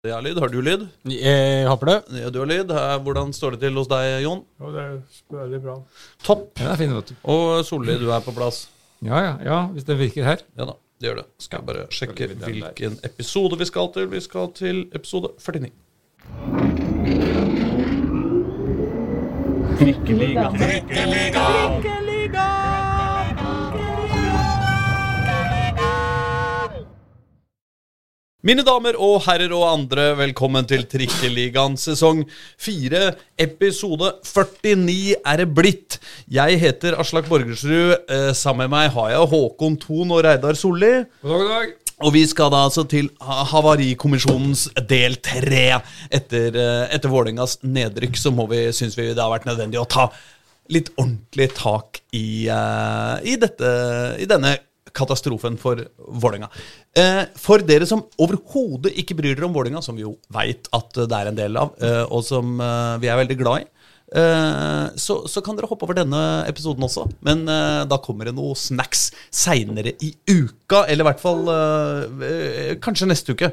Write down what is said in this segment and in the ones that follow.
Jeg har lyd. Har du lyd? Jeg håper det. Ja, du har lyd. Hvordan står det til hos deg, Jon? Jo, det er veldig bra. Topp. Ja, det er fint, vet du. Og Solli, du er på plass? Ja, ja, ja, hvis det virker her. Ja da, det gjør det. Skal jeg bare sjekke den hvilken episode vi skal til. Vi skal til episode 49. Mine damer og herrer og andre, velkommen til Trikkeligaen sesong 4, episode 49 er det blitt. Jeg heter Aslak Borgersrud. Eh, sammen med meg har jeg Håkon Thon og Reidar Solli. God dag, god dag. Og vi skal da altså til Havarikommisjonens del tre. Etter, eh, etter Vålerengas nedrykk så må vi, syns vi det har vært nødvendig å ta litt ordentlig tak i, eh, i, dette, i denne katastrofen for Vålerenga. Eh, for dere som overhodet ikke bryr dere om Vålerenga, som vi jo veit at det er en del av, eh, og som eh, vi er veldig glad i, så, så kan dere hoppe over denne episoden også. Men da kommer det noe snacks seinere i uka, eller i hvert fall kanskje neste uke.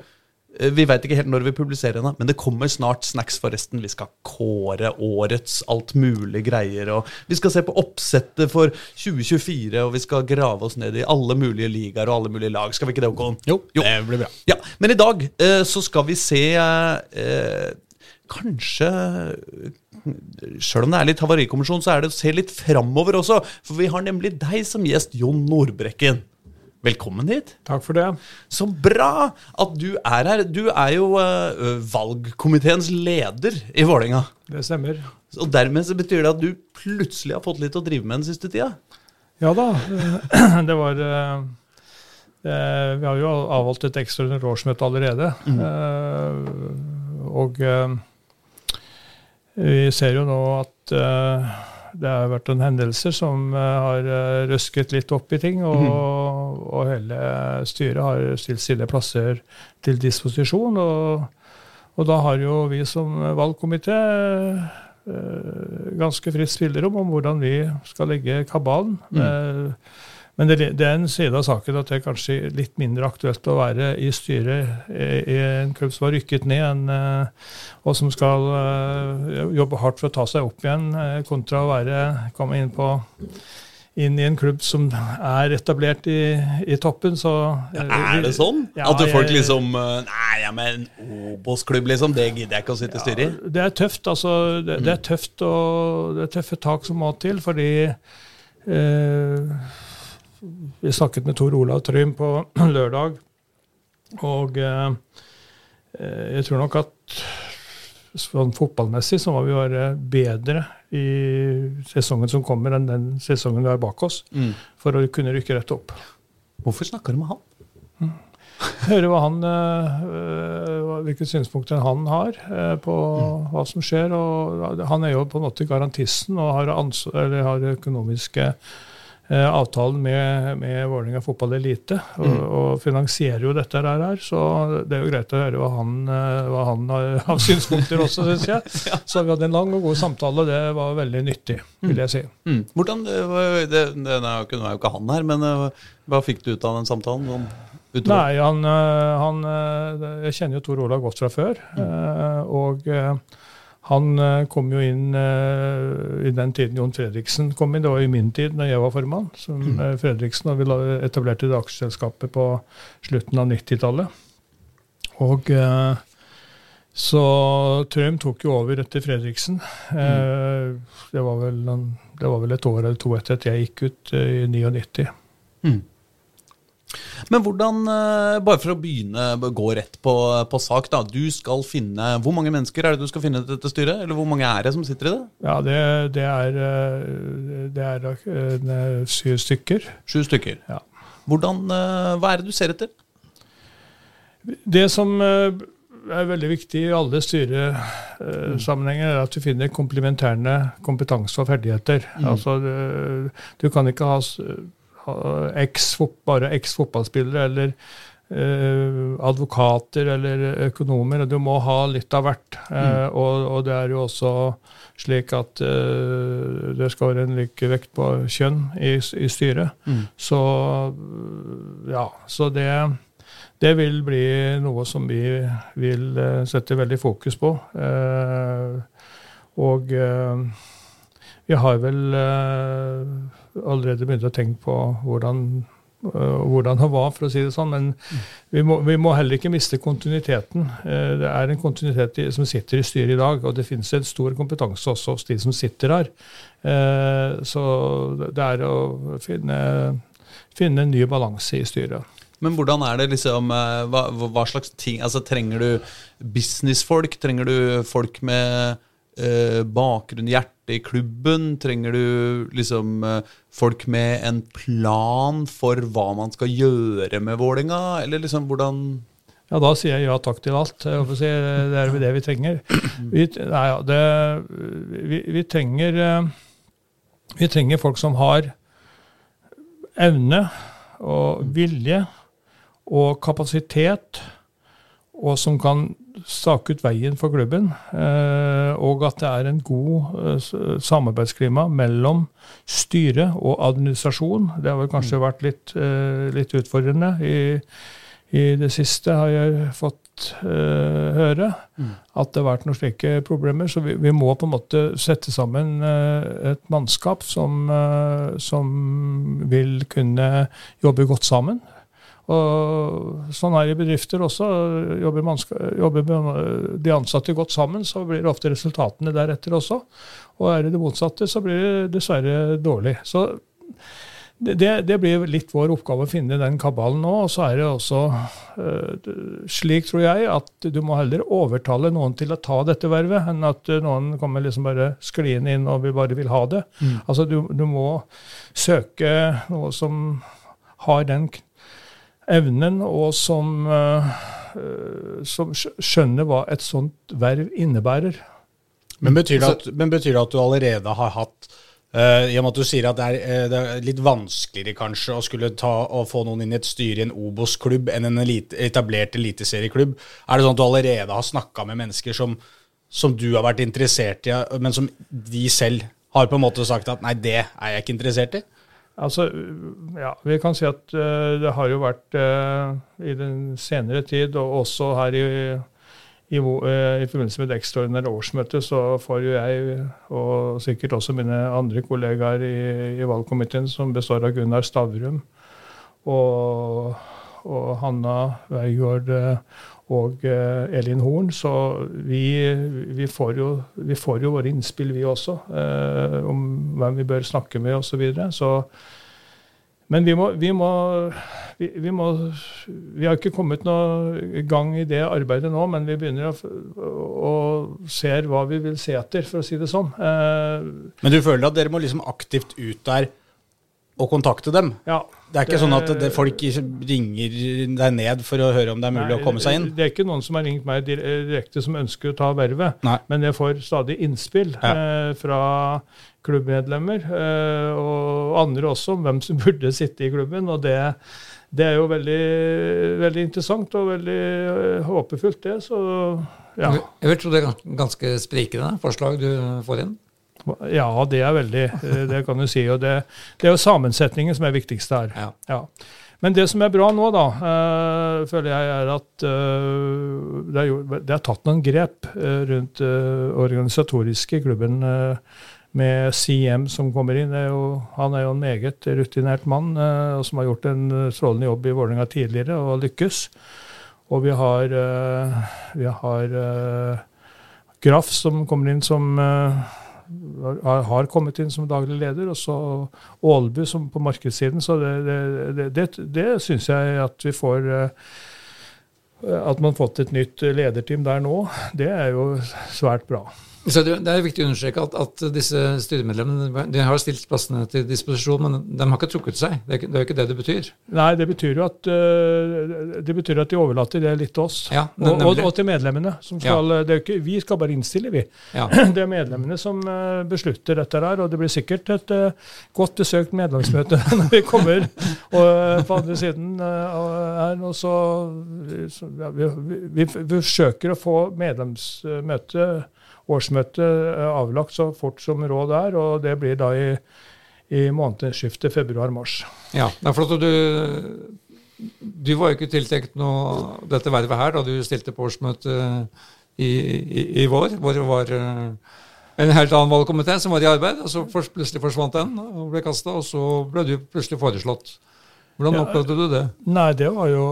Eh, Vi veit ikke helt når vi publiserer henne, men det kommer snart snacks, forresten. Vi skal kåre årets alt mulig greier. Og vi skal se på oppsettet for 2024, og vi skal grave oss ned i alle mulige ligaer og alle mulige lag. Skal vi ikke det, Håkon? Jo, det blir bra. Ja, Men i dag eh, så skal vi se eh, Kanskje Sjøl om det er litt havarikommisjon, så er det å se litt framover også. For vi har nemlig deg som gjest, Jon Nordbrekken. Velkommen hit. Takk for det. Så bra at du er her. Du er jo uh, valgkomiteens leder i Vålerenga. Det stemmer. Og dermed så betyr det at du plutselig har fått litt å drive med den siste tida. Ja da. Det var eh, eh, Vi har jo avholdt et ekstraordinært årsmøte allerede. Eh, Og vi ser jo nå at det har vært en hendelse som eh, har eh, røsket litt opp i ting, og, og hele styret har stilt sine plasser til disposisjon. Og, og da har jo vi som valgkomité eh, ganske fritt spillerom om hvordan vi skal legge kabalen. Eh, Men det, det er en side av saken at det er kanskje litt mindre aktuelt å være i styret i, en klubb som har rykket ned, enn, eh, og som skal eh, jobbe hardt for å ta seg opp igjen, eh, kontra å være, komme inn på inn i en klubb som er etablert i, i toppen, så ja, Er det sånn? Ja, at du folk liksom Nei, ja, men Obos-klubb, liksom. Det gidder jeg ikke å sitte i styret i. Det er tøft, altså. Det, det er tøft og det er tøffe tak som må til, fordi eh, Vi snakket med Tor Olav Trym på lørdag, og eh, jeg tror nok at sånn fotballmessig så må vi være bedre i sesongen som kommer, enn den sesongen vi har bak oss, Mm. for å kunne rykke rett opp. Hvorfor snakker du med han? høre hva han, eh, hvilke synspunkter han har eh, på hva som skjer. og Han er jo på en måte garantisten og har, har økonomiske avtalen med, med Vålerenga fotball elite, og, og finansierer jo dette her, her. Så det er jo greit å høre hva han, eh, hva han har av synspunkter også, syns jeg. Så vi hadde en lang og god samtale, og det var veldig nyttig, vil jeg si. Mm. Hvordan, det, var- det, det, er jo ikke, han her, men eh, hva fikk du ut av den samtalen? Utover? Nei, han, han Jeg kjenner jo Tor Olav godt fra før. Mm. Og han øh, kom jo inn øh, i den tiden Jon Fredriksen kom inn. Det var i min tid, når jeg var formann. Som mm. Fredriksen, og vi etablerte det aksjeselskapet på slutten av 90-tallet. Og så Trøm tok jo over etter Fredriksen. Eh, Det, var vel, det var vel et år eller to etter at jeg gikk ut i 99. Mm. Men hvordan, eh, bare for å begynne, gå rett på, på sak, da. Du skal finne Hvor mange mennesker er det du skal finne til dette styret? Eller hvor mange er det som sitter i det? Ja, det, det er, eh, det er eh, syv stykker. Sju stykker. Ja. Hvordan, hva er det du ser etter? Det som er veldig viktig i alle styresammenhenger, er at du finner komplementærende kompetanse og ferdigheter. Altså, du kan ikke ha eks, bare eks-fotballspillere eller eh, advokater eller økonomer. Du må ha litt av hvert. Eh, og, og det er jo også slik at eh, det skal være en like vekt på kjønn i, i styret. Mm. Så ja, så det, det vil bli noe som vi vil eh, sette veldig fokus på. Eh, og eh, vi har vel eh, allerede begynte å tenke på hvordan, eh, hvordan det var, for å si det sånn. Men vi må, vi må heller ikke miste kontinuiteten. Eh, det er en kontinuitet som sitter i styret i dag, og det finnes en stor kompetanse også hos de som sitter her. Eh, så det er å finne, finne en ny balanse i styret. Men hvordan er det liksom eh, hva, hva slags ting Altså, trenger du businessfolk? Trenger du folk med eh, bakgrunn, hjerte i klubben? Trenger du liksom eh, folk med en plan for hva man skal gjøre med Vålinga? Eller liksom hvordan Ja, da sier jeg ja takk til alt. Si, det er jo det vi trenger. Vi, nei, det, vi, vi, trenger, eh, vi trenger folk som har evne og vilje og kapasitet, og som kan stake ut veien for klubben. eh, Og at det er en god eh, samarbeidsklima mellom styre og administrasjon. Det har vel kanskje vært litt, eh, litt utfordrende. I, I det siste har jeg fått høre at det har vært noen slike problemer. Så vi, vi må på en måte sette sammen et mannskap som, som vil kunne jobbe godt sammen. Og sånn er det i bedrifter også. Jobber, mannska- jobber de ansatte godt sammen, så blir ofte resultatene deretter også. Og er det det motsatte, så blir det dessverre dårlig. Så det, det- blir litt vår oppgave å finne den kabalen nå. Og så er det også uh, slik, tror jeg, at du må heller overtale noen til å ta dette vervet, enn at eh, noen kommer liksom bare skliende inn og vi bare vil ha det. Altså du, du må søke noe som har den evnen, og som, eh, eh, som skjønner hva et sånt verv innebærer. Men betyr, det at, men betyr det at du allerede har hatt Uh, I og med at du sier at det er, det er litt vanskeligere kanskje å skulle ta og få noen inn i et styre i en Obos-klubb enn en elite, etablert eliteserieklubb. Er det sånn at du allerede har snakka med mennesker som, som du har vært interessert i, men som de selv har på en måte sagt at nei, det er jeg ikke interessert i? Altså, ja, Vi kan si at uh, det har jo vært uh, i den senere tid, og også her i, i, eh, i forbindelse med det ekstraordinære årsmøtet, så får jo jeg, og sikkert også mine andre kollegaer i, i valgkomiteen, som består av Gunnar Stavrum og, og Hanna Weigård og eh, Elin Horn, så vi, vi, får jo, vi får jo våre innspill, vi også, eh, om hvem vi bør snakke med osv. Så, videre. så men vi må, vi, må, vi, må Vi har ikke kommet noe gang i det arbeidet nå, men vi begynner å, å se hva vi vil se etter, for å si det sånn. Eh, Men du føler at dere må liksom aktivt ut der og kontakte dem? ja, Det er ikke sånn at det, folk ringer deg ned for å høre om det er mulig Nei, å komme seg inn? Det er ikke noen som har ringt meg direkte som ønsker å ta vervet, Nei. men jeg får stadig innspill Ja. eh, fra klubbmedlemmer eh, og andre også om hvem som burde sitte i klubben. og det, det er jo veldig, veldig interessant og veldig eh, håpefullt, det. Så ja. Jeg vil tro det er ganske sprikende forslag du får inn. Ja, det er veldig eh, Det kan du si. Og det, det er jo sammensetningen som er viktigst her. Ja. Ja. Men det som er bra nå, da, eh, føler jeg, er at eh, det, er gjort, det er tatt noen grep eh, rundt organisatoriske i klubben. med CM som kommer inn. Er jo, han er jo en meget rutinert mann som har gjort en strålende jobb i Vålerenga tidligere og lykkes. Og vi har, vi har Graff som kommer inn som har, kommet inn som daglig leder, og så Ålbu som på markedssiden. Så det, det, det, det, det syns jeg at vi får eh, At man har fått et nytt lederteam der nå, det er jo svært bra. Så det, er viktig å understreke at, at disse styremedlemmene de har stilt plassene til disposisjon, men de har ikke trukket seg. Det er, ikke- det er jo ikke det det betyr. Nei, det betyr jo at, eh, det betyr at de overlater det litt til oss. Ja, og, og, og til medlemmene. Som skal, det er ikke, vi skal bare innstille, vi. Ja. Det er medlemmene som eh, beslutter dette her, og det blir sikkert et eh, godt besøkt medlemsmøte når vi kommer og, eh, på andre siden eh, her. Og så, så ja, vi, vi, vi forsøker å få medlemsmøte, årsmøte, eh, avlagt så fort som råd er, og det blir da i, i månedsskiftet februar-mars. Ja, det er flott at du du var jo ikke tiltenkt noe dette vervet her da du stilte på årsmøtet i, i, i, vår, hvor det var uh, en helt annen valgkomité som var i arbeid, og så plutselig forsvant den og ble kasta, og så ble du plutselig foreslått. Hvordan ja, opplevde du det? Nei, det var jo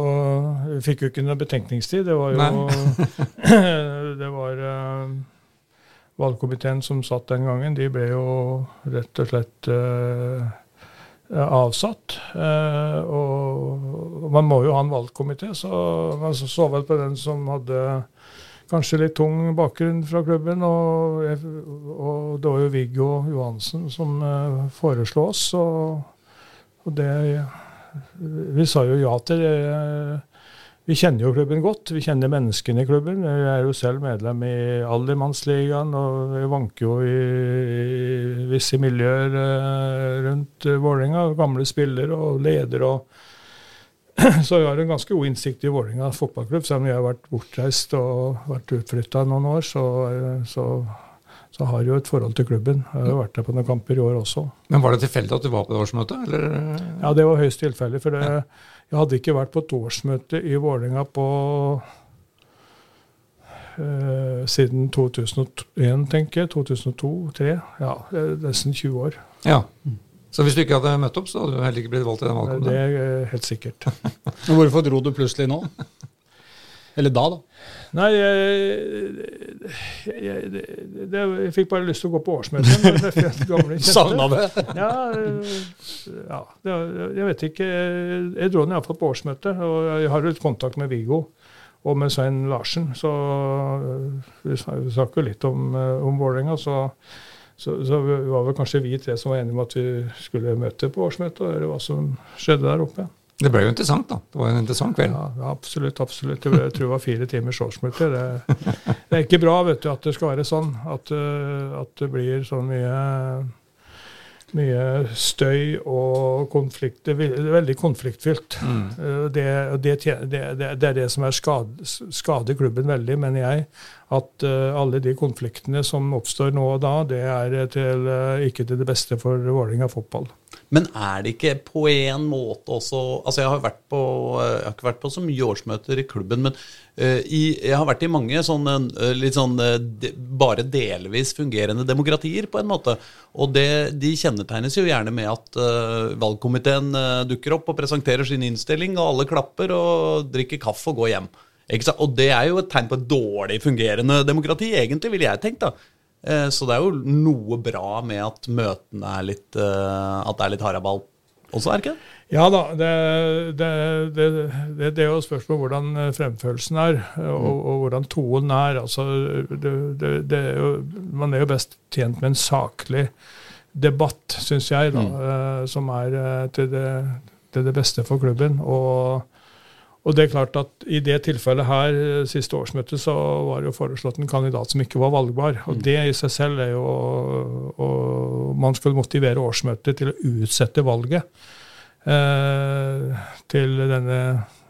Vi fikk jo ikke noe betenkningstid. Det var jo Det var valgkomiteen som satt den gangen. De ble jo rett og slett eh, avsatt. Eh, og man må jo ha en valgkomité, så man så vel på den som hadde kanskje litt tung bakgrunn fra klubben. Og, og det var jo Viggo Johansen som eh, foreslo oss. Og, og, det Vi sa jo ja til det. Vi kjenner jo klubben godt. Vi kjenner menneskene i klubben. Jeg er jo selv medlem i Aldermannsligaen, og jeg vanker jo i, i visse miljøer uh, rundt Vålerenga. Gamle spillere og ledere. og Så jeg har en ganske god innsikt i Vålerenga fotballklubb. Selv om jeg har vært bortreist og vært utflytta noen år, så, så, så, har jeg jo et forhold til klubben. Jeg har vært der på noen kamper i år også. Men Var det tilfeldig at du var på det årsmøtet? Eller? Ja, det var høyst tilfeldig. For det, jeg hadde ikke vært på et årsmøte i Vålerenga på uh, siden 2001, tenker jeg. 2002-2003. Ja, nesten 20 år. Ja. Så hvis du ikke hadde møtt opp, så hadde du heller ikke blitt valgt i den valgkampen? Det er helt sikkert. Hvorfor dro du plutselig nå? Eller da, da? Nei, jeg, jeg, det, det, jeg fikk bare lyst til å gå på årsmøtet. Savna det? Ja, ja det, jeg vet ikke. Jeg dro den iallfall på årsmøtet. Og jeg har litt kontakt med Viggo og med Svein Larsen. Så vi snakker litt om, om Vålerenga. Så så, så var vel kanskje vi tre som var enige om at vi skulle møte på årsmøtet og høre hva som skjedde der oppe. Det ble jo interessant, da. Det var en interessant kveld. Ja, absolutt. absolutt. Jeg tror det var fire timers årsmøte. Det, det, er ikke bra vet du, at det skal være sånn. At, eh, at det blir så mye mye støy og konflikt. Det er veldig konfliktfylt. Mm. Eh, det, det, det, er det som er skade, skader klubben veldig, mener jeg. At uh, alle de konfliktene som oppstår nå og da, det er til, ikke til det beste for Vålerenga fotball. Men er det ikke på en måte også altså Jeg har, på, jeg har ikke vært på så mye årsmøter i klubben, men uh, i, jeg har vært i mange sånne uh, litt sånn uh, de, bare delvis fungerende demokratier, på en måte. Og det, de kjennetegnes jo gjerne med at valgkomiteen dukker opp og presenterer sin innstilling, og alle klapper og drikker kaffe og går hjem. Og det er jo et tegn på et dårlig fungerende demokrati, egentlig, ville jeg tenkt. da. Eh, så det er jo noe bra med at møtene er litt eh, At det er litt haraball også, er det ikke det? Ja da. Det, det, det, det, er jo spørsmål hvordan eh, fremførelsen er, og, mm. og hvordan tonen er. Altså, er jo, man er jo best tjent med en saklig debatt, syns jeg, da, mm. som er til det, til det beste for klubben. og og det er klart at I det tilfellet her, eh, siste årsmøte, så var det jo foreslått en kandidat som ikke var valgbar. Og mm. Det i seg selv er jo og Man skal motivere årsmøtet til å utsette valget eh, til denne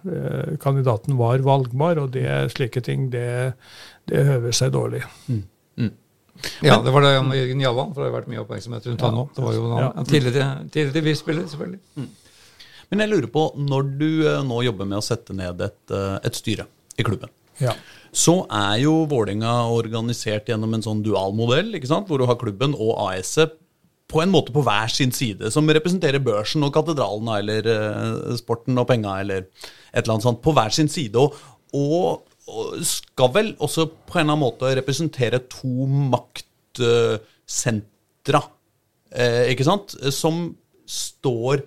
eh, kandidaten var valgbar. Og det, slike ting, det, det høver seg dårlig. Mm. Mm. Ja, det var det Jørgen Javan, for det har vært mye oppmerksomhet rundt ja, han òg. Det var jo han, ja. tidligere, tidligere VIF-spiller, selvfølgelig. Mm. Men jeg lurer på, når du eh, nå jobber med å sette ned et, eh, et styre i klubben, ja. så er jo Vålerenga organisert gjennom en sånn dualmodell, ikke sant? hvor du har klubben og AS-et på en måte på hver sin side, som representerer børsen og katedralen eller uh, sporten og penga eller et eller annet sånt, på hver sin side. Og, og, skal vel også på en eller annen måte representere to maktsentra, ikke sant, som står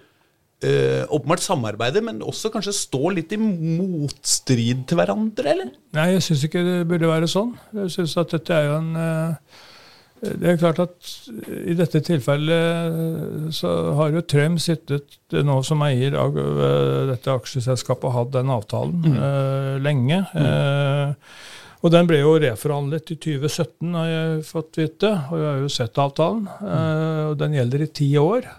Uh, åpenbart samarbeide, men også kanskje stå litt i motstrid til hverandre, eller? Nei, jeg syns ikke det burde være sånn. Jeg synes at dette er jo en uh, Det er klart at i dette tilfellet uh, så har jo Trøm sittet nå som eier av dette aksjeselskapet og hatt den avtalen mm. lenge. Mm. Og den ble jo reforhandlet i 2017, har jeg fått vite, og jeg har jo sett avtalen. Mm. og Den gjelder i ti år.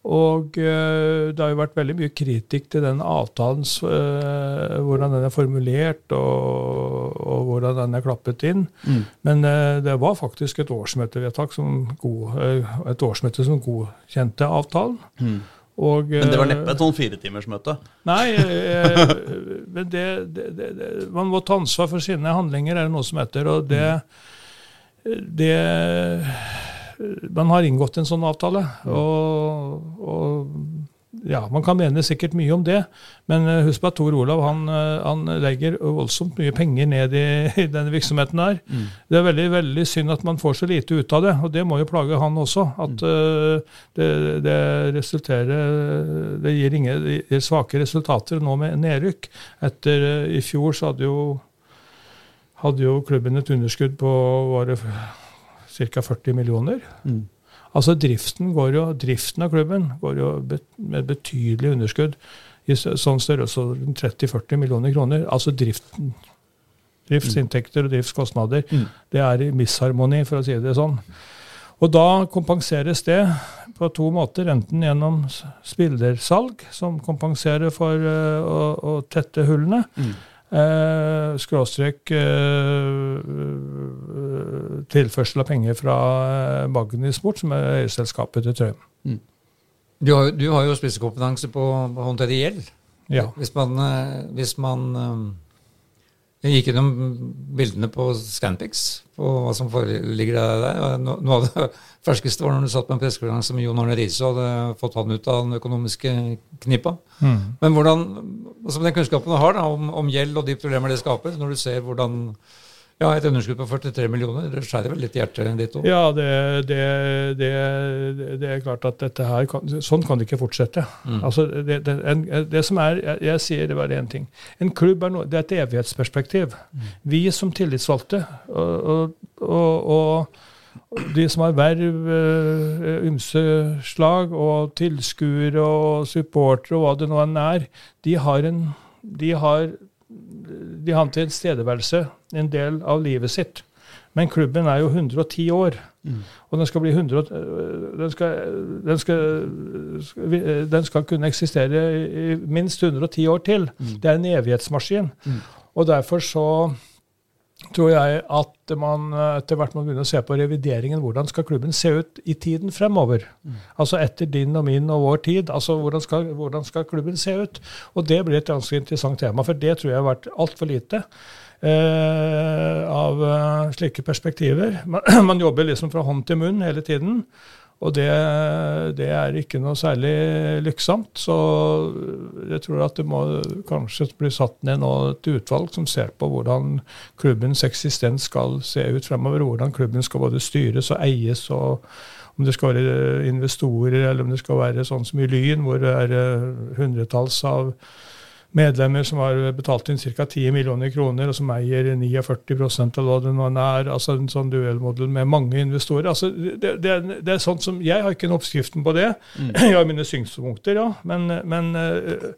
Og uh, det har jo vært veldig mye kritikk til den avtalen, uh, hvordan den er formulert og, og, hvordan den er klappet inn. Mm. Men uh, det var faktisk et årsmøtevedtak som god, et årsmøte som godkjente avtalen. Mm. Og, Men det var eh, neppe et sånn firetimersmøte? Nei, eh, men det, det, det, det, man må ta ansvar for sine handlinger, er det noe som heter. Og det, det Man har inngått en sånn avtale. Og, og ja, Man kan mene sikkert mye om det, men eh, husk på at Tor Olav han, eh, han legger voldsomt mye penger ned i, i denne virksomheten. her. Mm. Det er veldig veldig synd at man får så lite ut av det, og det må jo plage han også. At uh, det, det resulterer Det gir, ingen, det gir svake resultater nå med nedrykk. Etter uh, I fjor så hadde jo, hadde jo klubben et underskudd på var det ca. 40 millioner. Mm. Altså driften, går jo, driften av klubben går jo med betydelig underskudd i så- sånn størrelsesorden 30-40 millioner kroner. Altså driften, driftsinntekter og driftskostnader. Mm. Det er i misharmoni, for å si det sånn. Og da kompenseres det på to måter. Enten gjennom spillersalg, som kompenserer for eh, å, å tette hullene. Mm. Eh, skråstrek eh, tilførsel av penger fra eh, Magni-Sport, som er eierselskapet til Trøim. Du har, jo- du har jo spissekompetanse på å håndtere gjeld. Ja. Hvis man, eh, hvis man jeg gikk gjennom bildene på Scanpix, på hva som foreligger der. Noe av det ferskeste var når du satt på en pressekonferanse med Jon Arne Riise og hadde fått han ut av den økonomiske knipa. Mm. Men hvordan, altså den kunnskapen du har da, om, om gjeld og de problemer det skaper, når du ser hvordan ja, et underskudd på 43 millioner, det skjærer vel litt i hjertet ditt òg? Ja, det, det, det, det er klart at dette her kan, Sånn kan det ikke fortsette. Mm. Altså, det, det, en, det som er, jeg, jeg sier det bare én ting. En klubb er det er et evighetsperspektiv. Vi som tillitsvalgte og, og, og, og de som har verv, eh, ymse slag, og tilskuere og supportere og hva det nå enn er, de har en de har, de har tilstedeværelse en del av livet sitt. Men klubben er jo 110 år. Og den skal bli 100, øh, den skal, den, skal, den skal kunne eksistere i minst 110 år til. Det er en evighetsmaskin. Og derfor så tror jeg at man øh, etter hvert må begynne å se på revideringen. Hvordan skal klubben se ut i tiden fremover? Altså etter din og min og vår tid. altså Hvordan skal, hvordan skal klubben se ut? Og det blir et ganske interessant tema, for det tror jeg har vært altfor lite. Eh, av eh, slike perspektiver. Man, man jobber liksom fra hånd til munn hele tiden. Og det, det er ikke noe særlig lykksomt. Så jeg tror at det må kanskje bli satt ned nå et utvalg som ser på hvordan klubbens eksistens skal se ut fremover. Hvordan klubben skal både styres og eies, og om det skal være investorer, eller om det skal være sånn som i Lyn, hvor det er eh, hundretalls av medlemmer som har betalt inn ca. 10 millioner kroner, og som eier 49 av hva det nå er. altså En sånn duellmodell med mange investorer. altså det, det, det er sånt som, Jeg har ikke en oppskriften på det. Jeg har mine synspunkter, ja. Men, men, eh,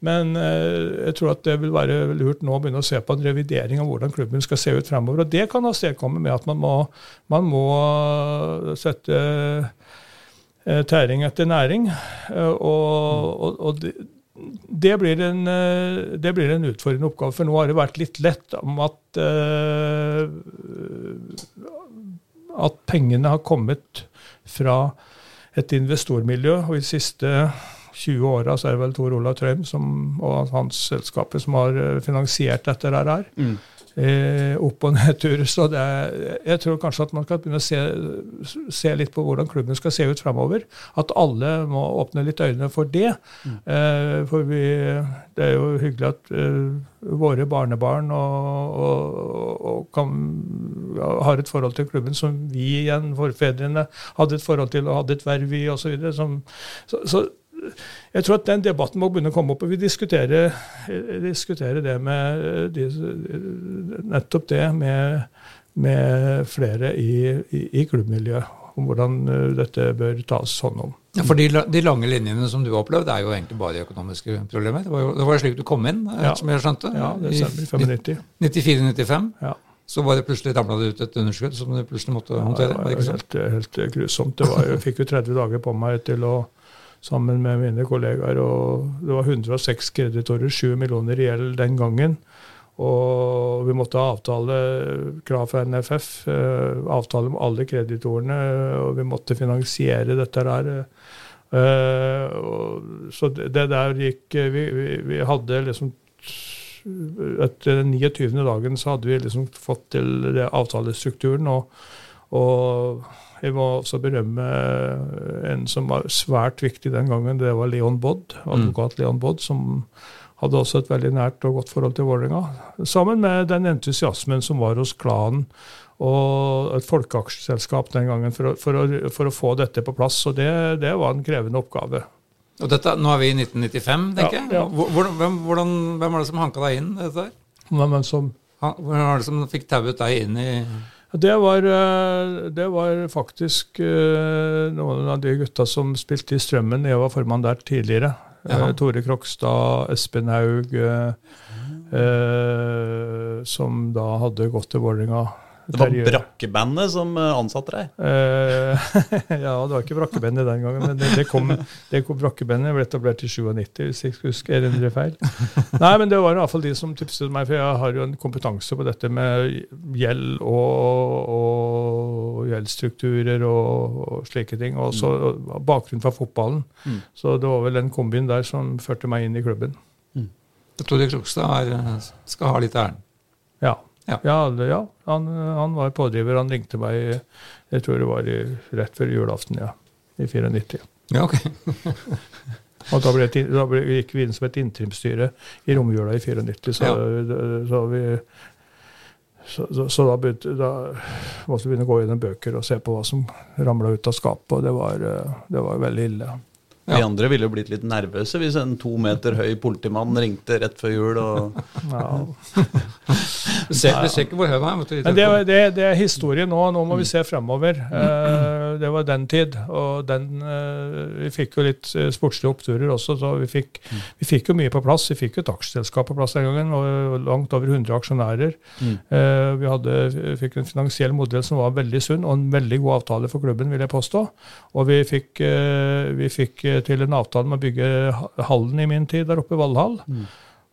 men eh, jeg tror at det vil være lurt nå å begynne å se på en revidering av hvordan klubben skal se ut fremover. Og det kan avstedkomme med at man må, man må sette eh, tæring etter næring. eh, Og, og, og det, blir, en, eh, det blir en utfordrende oppgave, for nå har det vært litt lett om at eh, at pengene har kommet fra et investormiljø. Og i de siste 20 åra så er det vel Tor Olav Trøim og hans selskaper som har eh, finansiert dette her. Mm. Eh, opp- og nedturer. Så det er, jeg tror kanskje at man skal begynne å se, se litt på hvordan klubben skal se ut framover. At alle må åpne litt øynene for det. Eh, for vi, det er jo hyggelig at eh, våre barnebarn og, og, og kan, har et forhold til klubben som vi igjen, forfedrene, hadde et forhold til og hadde et verv i osv. Så, så, så jeg tror at den debatten må begynne å komme opp, og vi diskuterer, diskuterer det med de, nettopp det med, med flere i, i, i klubbmiljøet. Om hvordan eh, dette bør tas hånd om. Ja, for de, de lange linjene som du har opplevd, er jo egentlig bare økonomiske problemer. Det var jo det var slik du kom inn, eh, Ja. som jeg skjønte. Ja, det stemmer. 95. 94-95. Ja. Så bare plutselig ramla det ut et underskudd som du plutselig måtte håndtere. det var det var helt, helt grusomt. Det var, jeg fikk jo 30 dager på meg til å sammen med mine kollegaer. og Det var 106 kreditorer, 7 millioner i gjeld den gangen. Og vi måtte ha avtale krav fra NFF, eh, avtale med alle kreditorene, og vi måtte finansiere dette der. Uh, så det, der gikk vi, vi, vi, hadde liksom Etter den 29. dagen så hadde vi liksom fått til avtalestrukturen. Og, og jeg må også berømme en som var svært viktig den gangen. Det var Leon Bodd, advokat mm. Leon Bodd, som hadde også et veldig nært og godt forhold til Vålerenga. Sammen med den entusiasmen som var hos klanen og et folkeaksjeselskap den gangen for å, for, å, for å, få dette på plass. Og det, det, var en krevende oppgave. Og dette, Nå er vi i 1995, tenker ja, jeg. Hvordan, hvem, hvordan, hvem, var det som hanka deg inn dette der? Hvem som, hvem var det som fikk tauet deg inn i det var, eh, det var, faktisk eh, noen av de gutta som spilte i Strømmen. Jeg var formann der tidligere. Ja. Eh, Tore Krokstad, Espen Haug, eh, som da hadde gått til Vålerenga det var brakkebandet som eh, ansatte deg? Uh, ja, det var ikke brakkebandet den gangen. Men det, det kom, det kom brakkebandet ble etablert i 97, hvis jeg husker erindrer feil. Nei, men det var i hvert fall de som tipset meg, for jeg har jo en kompetanse på dette med gjeld og, og gjeldsstrukturer og, og, slike ting. Og så mm. bakgrunn fra fotballen. Mm. Så det var vel den kombien der som førte meg inn i klubben. Mm. det Krokstad skal ha litt æren. Ja. Ja, ja, ja. Han, han, var pådriver. Han ringte meg jeg tror det var i, rett før julaften, ja. I 94. Ja, ok. og da, ble, da ble, gikk vi inn som et interimsstyre i romjula i 94. Så, ja. så, vi, så, så da, begynte, da, måtte vi begynne å gå gjennom bøker og se på hva som ramla ut av skapet. Og det var, det var veldig ille. Ja. Vi andre ville jo blitt litt nervøse hvis en to meter høy politimann ringte rett før jul. Og ja. du, ser, du ser ikke hvor høy han er. Det, det, det, er historie nå. Nå må vi se fremover. Uh, det var den tid. Og den, uh, vi fikk jo litt uh, sportslige oppturer også, så vi fikk, vi fikk, jo mye på plass. Vi fikk jo et aksjeselskap på plass den gangen, og langt over 100 aksjonærer. Mm. vi hadde, fikk en finansiell modell som var veldig sunn, og en veldig god avtale for klubben, vil jeg påstå. Og vi fikk, vi fikk til en avtale med å bygge hallen i min tid der oppe, Valhall. Mm.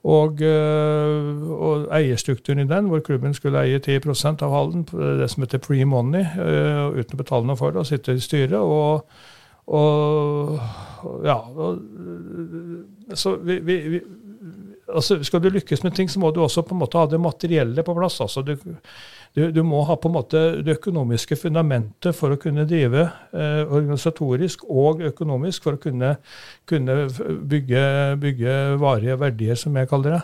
Og, eh, og, eierstrukturen i den, hvor klubben skulle eie 10 av hallen, det som heter pre-money, uh, uten å betale noe for det, og sitte i styret. Og, og ja og, Så vi, vi, vi altså Skal du lykkes med ting, så må du også på en måte ha det materielle på plass. altså du du, du, må ha på en måte det økonomiske fundamentet for å kunne drive eh, organisatorisk og økonomisk for å kunne, kunne bygge, bygge, varige verdier, som jeg kaller det.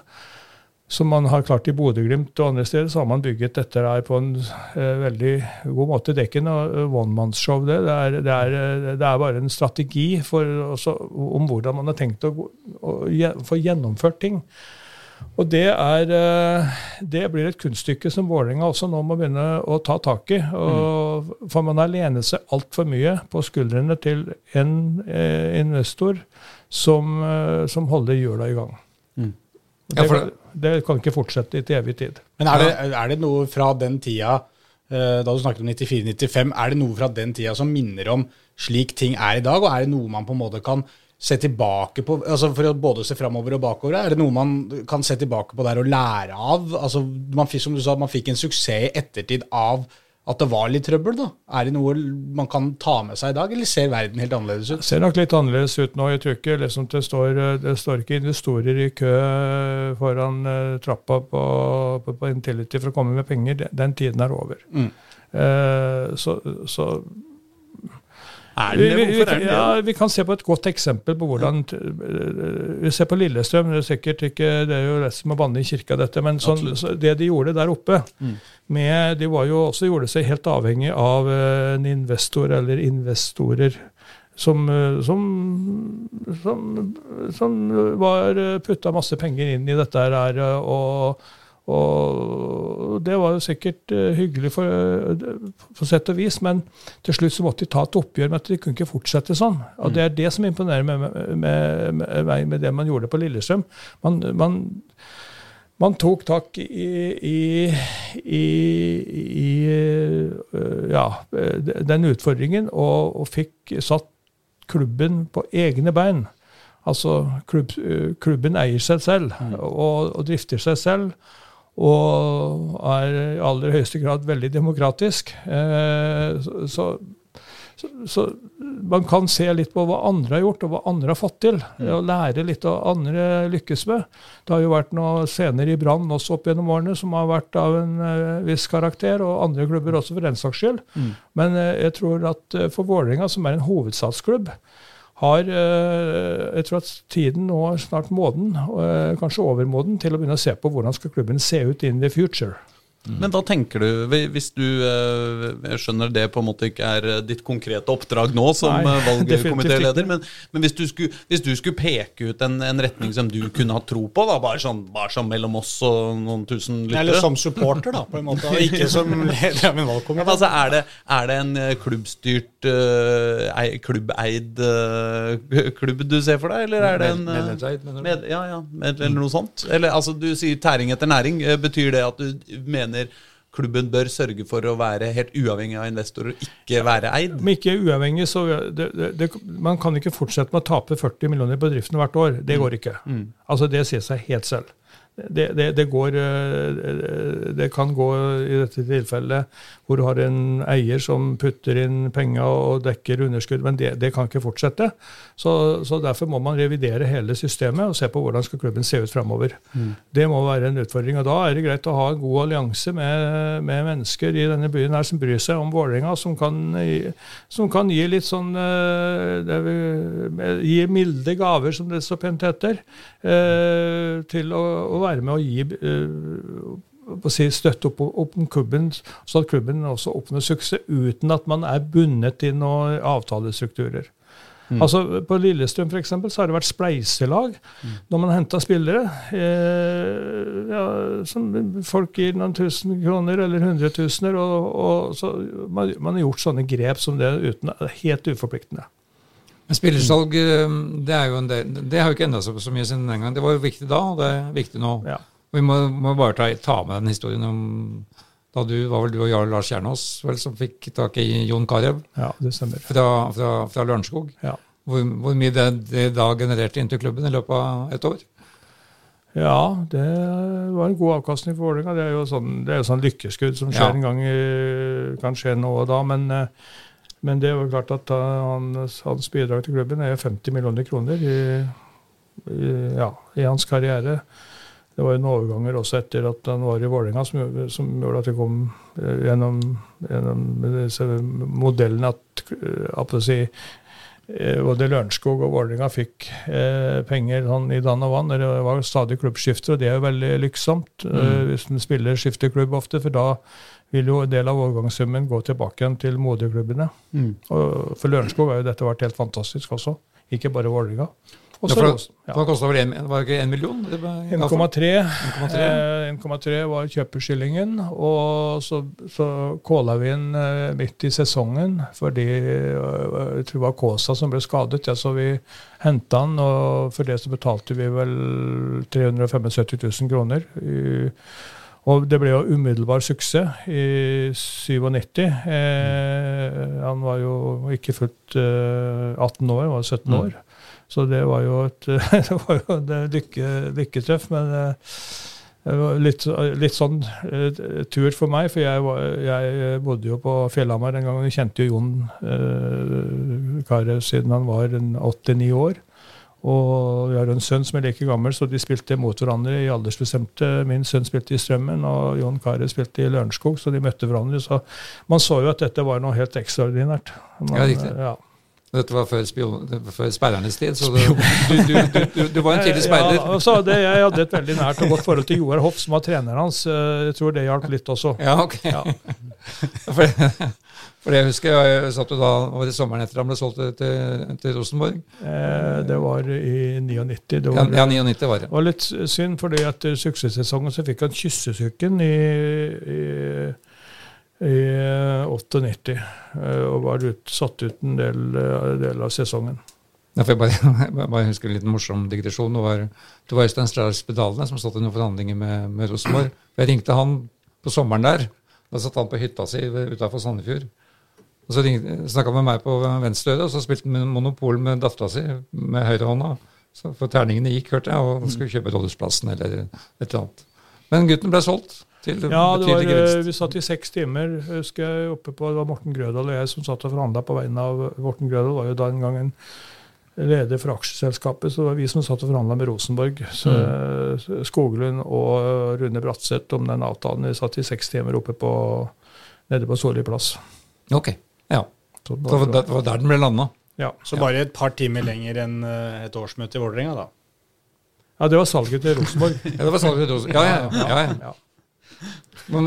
Som man har klart i Bodø-Glimt og andre steder, så har man bygget dette der på en eh, veldig god måte. Det er ikke noe one-man's-show, det. Det er, det, er, det er, bare en strategi for, også, om hvordan man har tenkt å, å, å få gjennomført ting. Og det, er, eh, det blir et kunststykke som Vålerenga også nå må begynne å ta tak i. Og, mm. For man har lenet seg altfor mye på skuldrene til en eh, investor som, eh, som holder hjula i gang. Mm. Det, det, kan ikke fortsette i til evig tid. Men er det, er det noe fra den tida, eh, da du snakket om 94-95, er det noe fra den tida som minner om slik ting er i dag, og er det noe man på en måte kan se tilbake på altså For å både se framover og bakover, er det noe man kan se tilbake på der og lære av? Altså, man, som du sa, man fikk en suksess i ettertid av at det var litt trøbbel, da? Er det noe man kan ta med seg i dag, eller ser verden helt annerledes ut? Det ser nok litt annerledes ut nå. Jeg tror ikke liksom, det, står, det står ikke investorer i kø foran uh, trappa på, på, på, Intility for å komme med penger. Den tiden er over. Mm. Uh, så, så er det, hvorfor er det ja, Vi kan se på et godt eksempel på hvordan Vi ser på Lillestrøm. Det er sikkert ikke, det er jo rett som å banne i kirka, dette. Men sånn, så det de gjorde der oppe mm. med, De var jo også gjorde seg helt avhengig av eh, en investor eller investorer. Som, eh, som, som, som var eh, putta masse penger inn i dette her. og og det var jo sikkert uh, hyggelig for, uh, for sett og vis, men til slutt så måtte de ta et oppgjør med at de kunne ikke fortsette sånn. Og mm. det er det som imponerer meg med, med, med, med, det man gjorde på Lillestrøm. Man, man, man tok tak i, i, i, i uh, ja, den utfordringen og, og, fikk satt klubben på egne bein. Altså klubb, klubben eier seg selv mm. og, og drifter seg selv og er i aller høyeste grad veldig demokratisk. Eh, så, så, så, man kan se litt på hva andre har gjort, og hva andre har fått til. Og lære litt av andre lykkes med. Det har jo vært noen scener i Brann også opp gjennom årene som har vært av en uh, viss karakter, og andre klubber også for den saks skyld. Mm. Men uh, jeg tror at for Vålerenga, som er en hovedstadsklubb, har Jeg tror at tiden nå er snart moden, kanskje overmoden, til å begynne å se på hvordan skal klubben se ut in the future. Mm. Men da tenker du, hvis du eh, Jeg skjønner det på en måte ikke er eh, ditt konkrete oppdrag nå som eh, valgkomitéleder, men, men hvis, du skulle, hvis, du skulle, peke ut en, en, retning som du kunne ha tro på, da, bare, sånn, bare sånn mellom oss og noen tusen lyttere Eller som supporter, da, på en måte, og ikke som leder av en valgkomité. Altså, er, det, er det en klubbstyrt, uh, klubbeid uh, klubb du ser for deg, eller er det en uh, Medlemseid, mener du? Med, ja, ja, med, eller noe sånt? Eller altså, du sier tæring etter næring. Betyr det at du mener mener klubben bør sørge for å være helt uavhengig av investorer, og ikke være eid? Men ikke uavhengig, så det, det, Man kan ikke fortsette med å tape 40 millioner på driften hvert år. Det går ikke. Mm. Altså Det sier seg helt selv det, det, det, går, eh, det kan gå i dette tilfellet hvor du har en eier som putter inn penger og dekker underskudd, men det, det kan ikke fortsette. Så, så, Derfor må man revidere hele systemet og se på hvordan skal klubben se ut framover. Mm. Det må være en utfordring. og Da er det greit å ha en god allianse med, med mennesker i denne byen her som bryr seg om Vålerenga, som, som, kan gi litt sånn eh, vil, Gi milde gaver, som det så pent heter, eh, til å, å være med å gi uh, si, støtte opp, opp om klubben, så at klubben også oppnår suksess uten at man er bundet til noen avtalestrukturer. Mm. Altså På Lillestrøm for eksempel, så har det vært spleiselag mm. når man henta spillere. Eh, ja, som folk gir noen tusen kroner eller hundretusener. Og, og så man, man, har gjort sånne grep som det uten, helt uforpliktende. Men spillersalg eh, det, er jo en del, det har jo ikke endra seg så mye siden den gang. Det var jo viktig da, og det er viktig nå. Ja. Vi må, må bare ta, ta, med den historien om da du var vel du og Jarl Lars Kjernås vel, som fikk tak i Jon Carew ja, fra, fra, fra Lørenskog. Ja. Hvor, hvor, mye det, det, da genererte inn til klubben i løpet av et år? Ja, det var en god avkastning for Vålerenga. Det er jo sånn, det er jo sånn lykkeskudd som skjer ja. en gang i, kan skje nå og da. Men uh, men det er jo klart at hans, hans bidrag til klubben er 50 millioner kroner i, i, ja, i, hans karriere. Det var jo noen overganger også etter at han var i Vålerenga som, som, gjorde at det kom eh, gjennom, gjennom disse modellene at, eh, at si, eh, både Lørenskog og Vålerenga fikk eh, penger sånn i dann og vann. Det var stadig klubbskifter, og det er jo veldig lykksomt mm. hvis en spiller skifter klubb ofte. For da vil jo en del av overgangssummen gå tilbake igjen til moderklubbene. Mm. Og for Lørenskog har jo dette vært helt fantastisk også, ikke bare Vålerenga. Ja, for, ja. det vel en, var det ikke 1 million? 1,3 eh, var kjøpeskillingen. Og så, så kåla vi inn eh, midt i sesongen fordi eh, jeg tror det var Kåsa som ble skadet. Ja, så vi henta han, og for det så betalte vi vel 375 000 kroner. i og det ble jo umiddelbar suksess i 97. Eh, han var jo ikke fullt eh, 18 år, han var 17 mm. år. Så det var jo et, det var jo et lykke, lykketreff. Men eh, det var litt, litt sånn eh, tur for meg, for jeg, var, jeg bodde jo på Fjellhamar den gangen. Jeg kjente jo Jon eh, Carew siden han var 8-9 år. Og vi har en sønn som er like gammel, så de spilte mot hverandre i aldersbestemte. Min sønn spilte i Strømmen, og Jon Carew spilte i Lørenskog, så de møtte hverandre. Så man så jo at dette var noe helt ekstraordinært. Man, ja, riktig. Ja. Dette var før, før speidernes tid, så du, du, du, du, var en tidlig speider. Ja, altså det, jeg hadde et veldig nært og godt forhold til Joar Hoff, som var treneren hans. Jeg tror det hjalp litt også. Ja, ok. Ja. For det husker jeg, jeg satt jo da, var det sommeren etter han ble solgt til, til Rosenborg? Eh, det var i 99. Det var, ja, 99 var det. var litt synd, fordi etter suksesssesongen så fikk han kyssesyken i, i, i 98. Eh, og var ut, satt ut en del, del av sesongen. Ja, jeg bare, bare husker en liten morsom digresjon. Det var, det var Øystein Strauss Pedalene som satt i noen forhandlinger med, med Rosenborg. Jeg ringte han på sommeren der. Da satt han på hytta si utafor Sandefjord. Og Så snakka han med meg på venstre øre, og så spilte han Monopol med dattera si med høyrehånda. For terningene gikk, hørte jeg, og han skulle kjøpe Rådhusplassen eller et eller annet. Men gutten ble solgt. til Ja, var, eh, vi satt i seks timer. husker jeg, oppe på, Det var Morten Grødal og jeg som satt og forhandla på vegne av Morten Grødal var jo da en gang en leder for aksjeselskapet, så det var vi som satt og forhandla med Rosenborg, så, Mm. Skoglund og Rune Bratseth om den avtalen. Vi satt i seks timer oppe på, nede på Solli plass. Ok, ja. Så Det var, der den ble landa. ja. Så bare et par timer lenger enn eh, et årsmøte i Vålerenga, da. ja, det var salget til Rosenborg. Ja, det var salget til Rosenborg. Ja, ja, ja. ja. Men,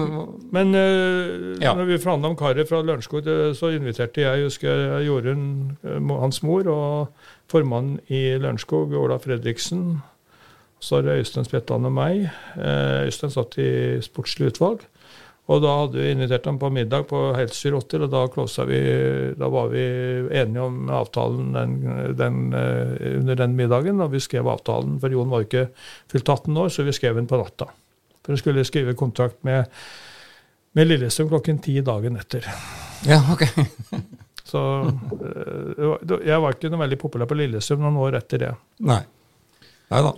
Men uh, Ja. når vi forhandla om karet fra Lørenskog, så inviterte jeg husker Jorunn, eh, hans mor, og formannen i Lørenskog, Ola Fredriksen. Så er det Øystein Spetland og meg. Øystein satt i sportslig utvalg. Og da hadde vi invitert ham på middag på Helsfyr Hotel, og da, vi, da var vi enige om avtalen den, den, eh, under den middagen. Og vi skrev avtalen, for Jon var ikke fylt 18 år, så vi skrev den på natta. For jeg skulle skrive kontrakt med, med Lillestrøm klokken ti dagen etter. ja, ok. Så eh, jeg var ikke noe veldig populær på Lillestrøm noen år etter det. Nei. Nei da.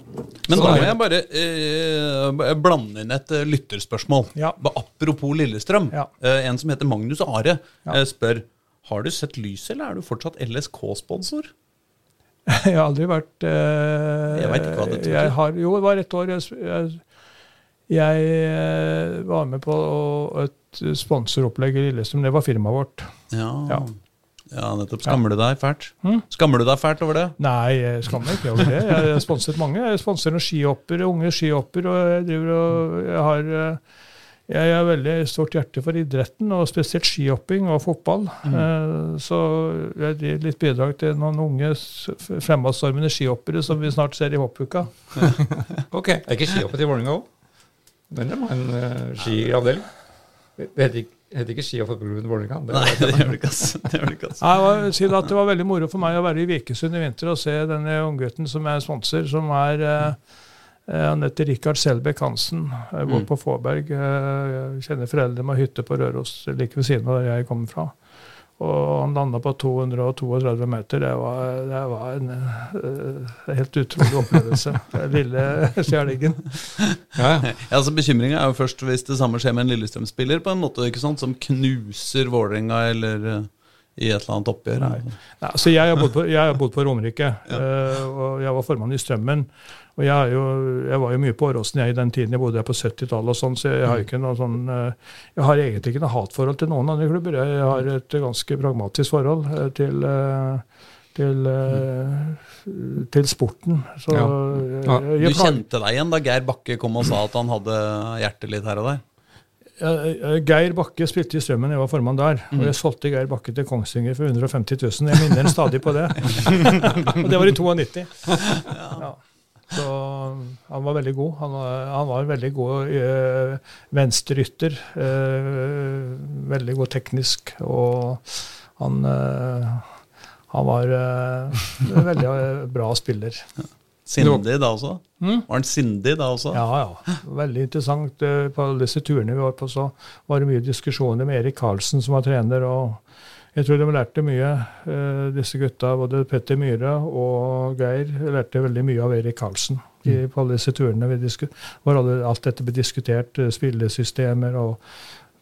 Men da må jeg bare eh, blande inn et eh, lytterspørsmål. Ja. Apropos Lillestrøm. Ja. Eh, en som heter Magnus Are, Ja. eh, spør har du sett lyset, eller er du fortsatt LSK-sponsor? Jeg har aldri vært eh, Jeg veit ikke hva det betyr. jeg har, Jo, det var et år jeg, jeg, jeg eh, var med på et sponsoropplegg i Lillestrøm. Det var firmaet vårt. Ja. Ja. Ja, nettopp. Skammer du deg fælt? Hm? Skammer du deg fælt over det? Nei, jeg skammer ikke over det. Jeg har sponset mange. Jeg sponser noen skihopper, unge skihopper, og jeg driver og jeg har eh, jeg har veldig stort hjerte for idretten, og spesielt skihopping og fotball. Mm. Så jeg gir litt bidrag til noen unge fremadstormende skihoppere som vi snart ser i hoppuka. Ok. Er ikke skihoppet i Vålerenga òg? Den har en uh, skiavdeling. Det heter ikke, heter ikke Ski- og fotballklubben Vålerenga. Det- Nei, det gjør det ikke, ass. Jeg si at Det var veldig moro for meg å være i Vikesund i vinter og se denne unggutten som jeg sponser, som er eh, eh, Han heter Rikard Selbekk Hansen. Jeg bor Mm. på Fåberg. Eh, Jeg kjenner foreldre med hytte på Røros like ved siden av der jeg kommer fra. Og han landa på 232 meter. Det var, det var en uh, helt utrolig opplevelse. Den Lille skjælingen. Ja, ja. Ja, altså Bekymringa er jo først hvis det samme skjer med en Lillestrøm-spiller på en måte, ikke sant, som knuser Vålerenga eller eh, i et eller annet oppgjør. Nei. Nei, altså jeg har bodd på, jeg har bodd på Romerike, eh, og jeg var formann i Strømmen. Og jeg, er jo, jeg var jo mye på Åråsen jeg i den tiden jeg bodde her på 70-tallet, og sånn, så jeg har, ikke noe sånn, eh, jeg har egentlig ikke noe hatforhold til noen andre klubber. Jeg har et ganske pragmatisk forhold eh, til, eh, til, til sporten. Så Ja. Ja, jeg- Du kjente deg igjen da Geir Bakke kom og sa at han hadde hjertet litt her og der? Geir Bakke spilte i Strømmen, jeg var formann der. Mm. Og jeg solgte Geir Bakke til Kongsvinger for 150 000. Jeg minner stadig på det. og det var i 92. Ja. Så han var veldig god. Han han var veldig god øh, venstrerytter. øh, veldig god teknisk. Og han, øh, han var en veldig bra spiller. Sindig da også? Mm. Var han sindig da også? Ja, ja. Veldig interessant. Eh, På disse turene vi var på, så var det mye diskusjoner med Erik Karlsen, som var trener. og Jeg tror de lærte mye, eh, disse gutta. Både Petter Myhre og Geir lærte veldig mye av Erik Karlsen i, på alle disse turene. hvor alt dette ble diskutert. eh, Spillesystemer og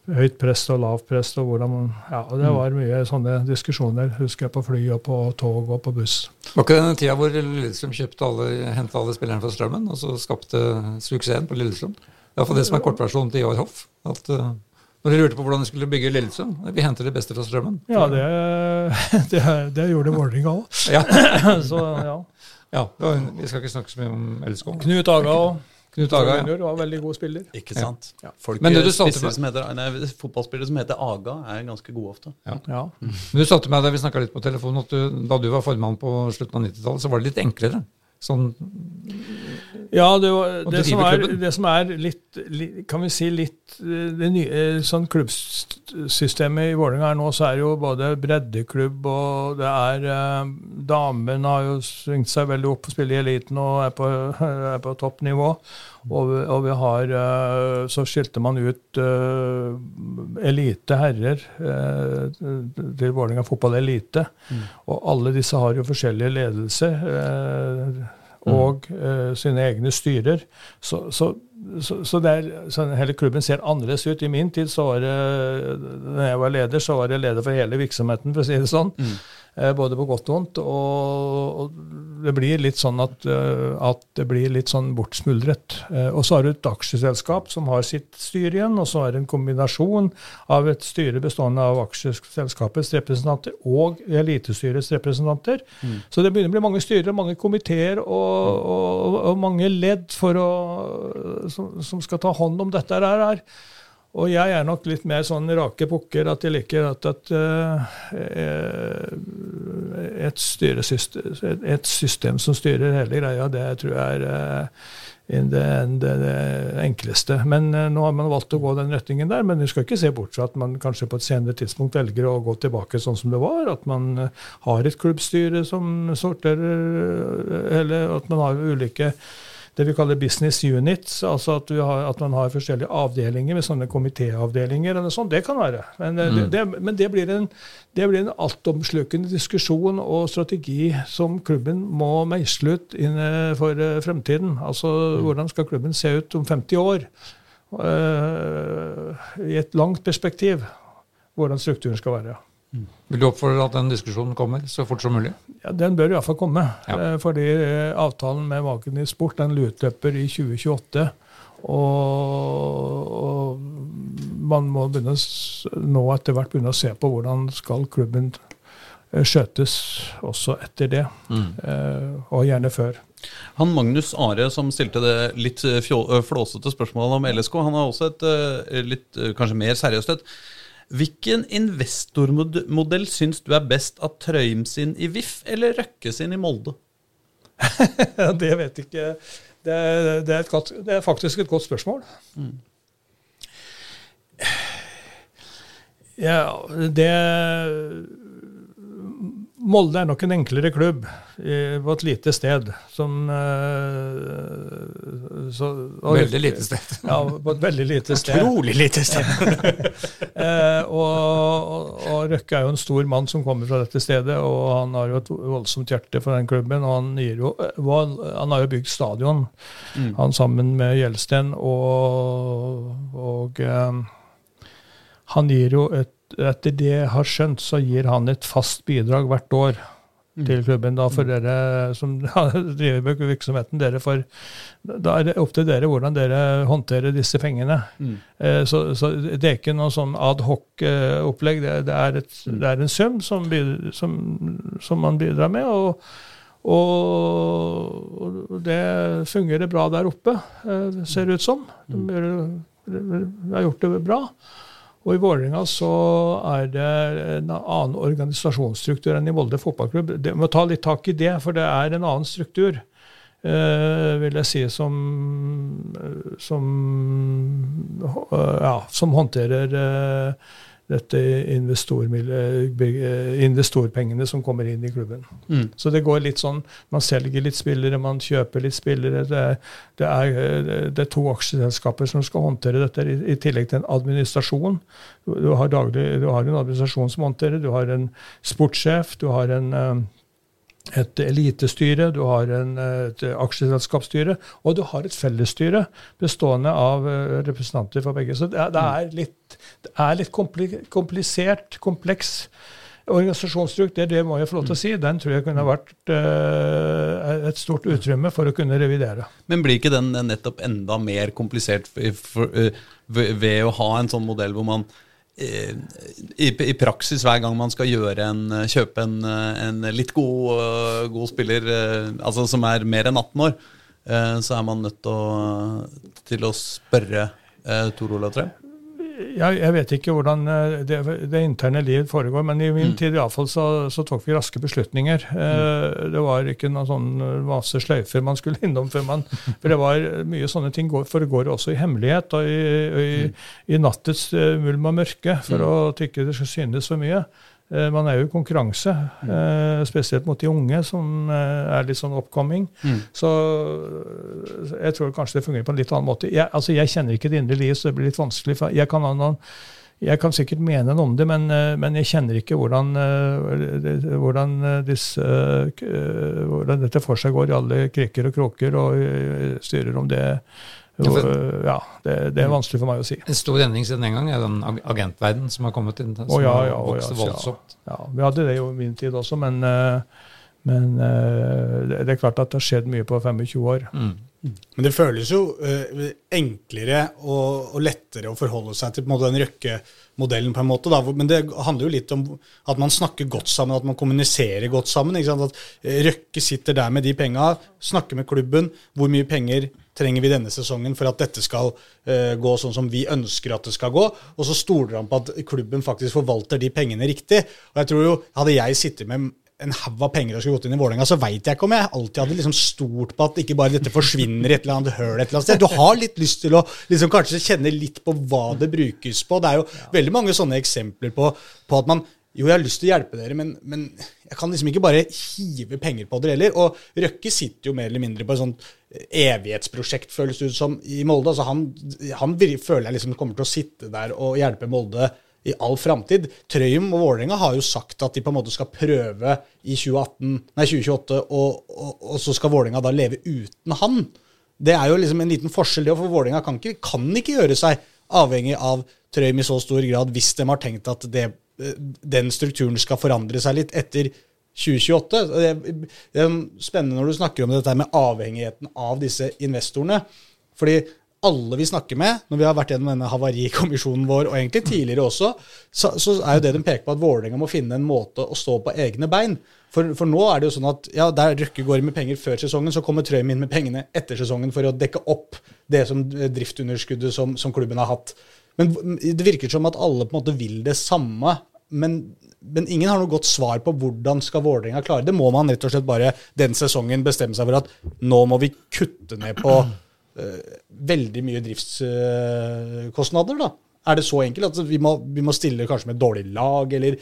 høyt press og lavt press. og hvordan ja, og Det var mye sånne diskusjoner, husker jeg, på fly og på tog og på buss. Var ikke den tida hvor Lillestrøm kjøpte alle, henta alle spillerne fra Strømmen, og så skapte suksessen på Lillestrøm? Det er iallfall det som er kortversjonen til Ivar Hoff. At, uh, når de lurte på hvordan de skulle bygge Lillestrøm Vi henter det beste fra Strømmen. Ja, det, det, det gjorde Vålerenga òg. Ja. Så ja. ja, var- Vi skal ikke snakke så mye om LSK. Knut Aga òg. Knut Aga, ja. Var en veldig god spiller. Ikke sant? Ja. Folk, Men du satte spisser som heter, nei, Fotballspillere som heter Aga, er ganske gode ofte. Ja. Men du sa til meg da vi snakka litt på telefonen, at du, da du var formann på slutten av 90-tallet, så var det litt enklere. Sånn Ja, det, var, det, som er, det som er litt, litt Kan vi si litt eh, Det nye sånn klubbsystemet i Vålerenga er nå, så er det jo både breddeklubb og det er eh, Damene har jo svingt seg veldig opp og spiller i eliten og er på, er på toppnivå. Og, og vi har eh, Så skilte man ut eh, elite herrer eh, til Vålerenga fotball elite. Og alle disse har jo forskjellige ledelser. eh, og eh, sine egne styrer. Så, så så, så, der, så, hele klubben ser annerledes ut. I min tid, så var det, når jeg var leder, så var jeg leder for hele virksomheten, for å si det sånn. Mm. Eh, både på godt og vondt. Og, det blir litt sånn at, eh, at det blir litt sånn bortsmuldret. Eh, og så har du et aksjeselskap som har sitt styre igjen, og så er det en kombinasjon av et styre bestående av aksjeselskapets representanter og elitestyrets representanter. Mm. Så det begynner å bli mange styrer, mange komiteer og, og, og mange ledd å, som, som, skal ta hånd om dette her. Og jeg er nok litt mer sånn rake pukker at jeg liker at, at uh, et, styresystem, et system som styrer hele greia, det tror jeg er uh, det, det, det, enkleste. Men uh, nå har man valgt å gå den retningen der. Men vi skal ikke se bort fra at man kanskje på et senere tidspunkt velger å gå tilbake sånn som det var. At man har et klubbstyre som sorterer, eller at man har ulike det vi kaller business units, altså at, har, at man har forskjellige avdelinger med sånne komitéavdelinger. eller sånn, Det kan være. Men, eh, mm. det, men det, blir en, det blir en altomslukende diskusjon og strategi som klubben må meisle ut for eh, fremtiden. Altså mm. hvordan skal klubben se ut om 50 år? Uh, I et langt perspektiv. Hvordan strukturen skal være. Vil du oppfordre at den diskusjonen kommer så fort som mulig? Ja, Den bør iallfall komme. Ja. Eh, fordi eh, avtalen med Vaken i sport den utløper i 2028. Og, og, man må begynne, nå etter hvert begynne å se på hvordan skal klubben eh, skjøtes også etter det. Mm. Og gjerne før. Han Magnus Are som stilte det litt flåsete spørsmålet om LSK, han har også et litt kanskje mer seriøst et. Hvilken investormodell syns du er best av Trøim sin i VIF eller Røkke sin i Molde? det vet jeg ikke. Det er, det, er godt, det er, faktisk et godt spørsmål. Mm. Ja, det Molde er nok en enklere klubb på et lite sted. Som, uh, så, veldig lite sted. ja, på et veldig lite sted. Utrolig lite sted. uh, og, og, Røkke er jo en stor mann som kommer fra dette stedet, og han har jo et voldsomt hjerte for den klubben. Og han, jo, han har jo bygd stadion, mm. han sammen med Gjelsten, og, og um, han gir jo et etter det jeg har skjønt, så gir han et fast bidrag hvert år mm. til klubben. Da for mm. dere som driver med virksomheten, dere får, da er det opp til dere hvordan dere håndterer disse pengene. Mm. Eh, så, så, det er ikke noe sånn ad hoc-opplegg. Det, det, mm. det, er en sum som, som, som man bidrar med. og og det fungerer bra der oppe, eh, ser det ut som. De har gjort det bra. Og i Vålerenga så er det en annen organisasjonsstruktur enn i Volde fotballklubb. Det må ta litt tak i det, for det er en annen struktur. Uh, vil jeg si, som, som, uh, ja, som håndterer uh, dette investorpengene som kommer inn i klubben. Mm. Så det går litt sånn Man selger litt spillere, man kjøper litt spillere. Det er, det er, det er to aksjeselskaper som skal håndtere dette, i, i tillegg til en administrasjon. Du, du, har daglig, du, har en administrasjon som håndterer, du har en sportssjef, du har en et elitestyre, du har en, et aksjeselskapsstyre, og du har et fellesstyre bestående av eh, representanter for begge. Så det er, det er litt, det er litt komplisert, kompleks organisasjonsstruktur. Det, må jeg få lov til å si. Den tror jeg kunne vært uh, et stort utrymme for å kunne revidere. Men blir ikke den nettopp enda mer komplisert for, for, uh, ved å ha en sånn modell hvor man i, i, praksis hver gang man skal en, kjøpe en, en litt god, god, spiller altså som er mer enn 18 år, eh, så er man nødt til å, til å spørre eh, Tor Olav Trøim? Jeg, jeg, vet ikke hvordan eh, det, det, interne liv foregår, men i min mm. tid i alle fall så, så tok vi raske beslutninger. Mm. det var ikke noen sånn masse sløyfer man skulle innom før man For det var mye sånne ting foregår også i hemmelighet og i, i, mm. i nattets mulm og mørke, for mm. at ikke det skal synes for mye. Eh, man er jo i konkurranse, mm. Eh, spesielt mot de unge, som eh, er litt sånn oppkomming. Mm. Så jeg tror kanskje det fungerer på en litt annen måte. Jeg, altså, jeg kjenner ikke det indre liv, så det blir litt vanskelig. Jeg kan, jeg kan sikkert mene noe om det, men, men jeg kjenner ikke hvordan, hvordan, disse, hvordan dette for seg går i alle krikker og kroker, og styrer om det Jo, ja, det, det, er vanskelig for meg å si. En stor endring siden den gang er den agentverden som har kommet inn. Som oh, ja, ja, har vokst voldsomt. Ja, Vi hadde det jo i min tid også, men, men det er klart at det har skjedd mye på 25 år. Mm. Men det føles jo uh, enklere og, og, lettere å forholde seg til måte, den Røkke-modellen. på en måte. Da. Men det handler jo litt om at man snakker godt sammen, at man kommuniserer godt sammen. At eh, Røkke sitter der med de penga, snakker med klubben. Hvor mye penger trenger vi denne sesongen for at dette skal uh, gå sånn som vi ønsker at det skal gå? Og så stoler han på at klubben faktisk forvalter de pengene riktig. Og jeg tror jo, Hadde jeg sittet med en haug av penger og skulle gått inn i Vålerenga, så veit jeg ikke om jeg alltid hadde liksom stort på at ikke bare dette forsvinner i et eller annet høl et eller annet sted. Du har litt lyst til å liksom kanskje kjenne litt på hva det brukes på. Det er jo ja. veldig mange sånne eksempler på, på, at man jo, jeg har lyst til å hjelpe dere, men, men, jeg kan liksom ikke bare hive penger på dere heller. Og Røkke sitter jo mer eller mindre på et sånt evighetsprosjekt, føles det ut som, i Molde. Altså han, han føler jeg liksom kommer til å sitte der og hjelpe Molde i all framtid. Trøim og Vålerenga har jo sagt at de på en måte skal prøve i 2018, nei, 2028, og, og, og så skal Vålerenga da leve uten han. Det er jo liksom en liten forskjell, det, for Vålerenga kan, kan ikke gjøre seg avhengig av Trøim i så stor grad hvis de har tenkt at det, den strukturen skal forandre seg litt etter 2028. Det er spennende når du snakker om dette med avhengigheten av disse investorene. Fordi alle vi snakker med, når vi har vært gjennom denne havarikommisjonen vår, og egentlig tidligere også, så, så er jo det de peker på at Vålerenga må finne en måte å stå på egne bein. For, for, nå er det jo sånn at ja, der Røkke går med penger før sesongen, så kommer Trøim inn med pengene etter sesongen for å dekke opp det som driftsunderskuddet driftunderskuddet som, som klubben har hatt. Men det virker som at alle på en måte vil det samme. Men, men ingen har noe godt svar på hvordan skal Vålerenga klare det. Må man rett og slett bare den sesongen bestemme seg for at nå må vi kutte ned på Eh, veldig mye driftskostnader, da. Er det så enkelt at vi må, vi må, stille kanskje med et dårlig lag, eller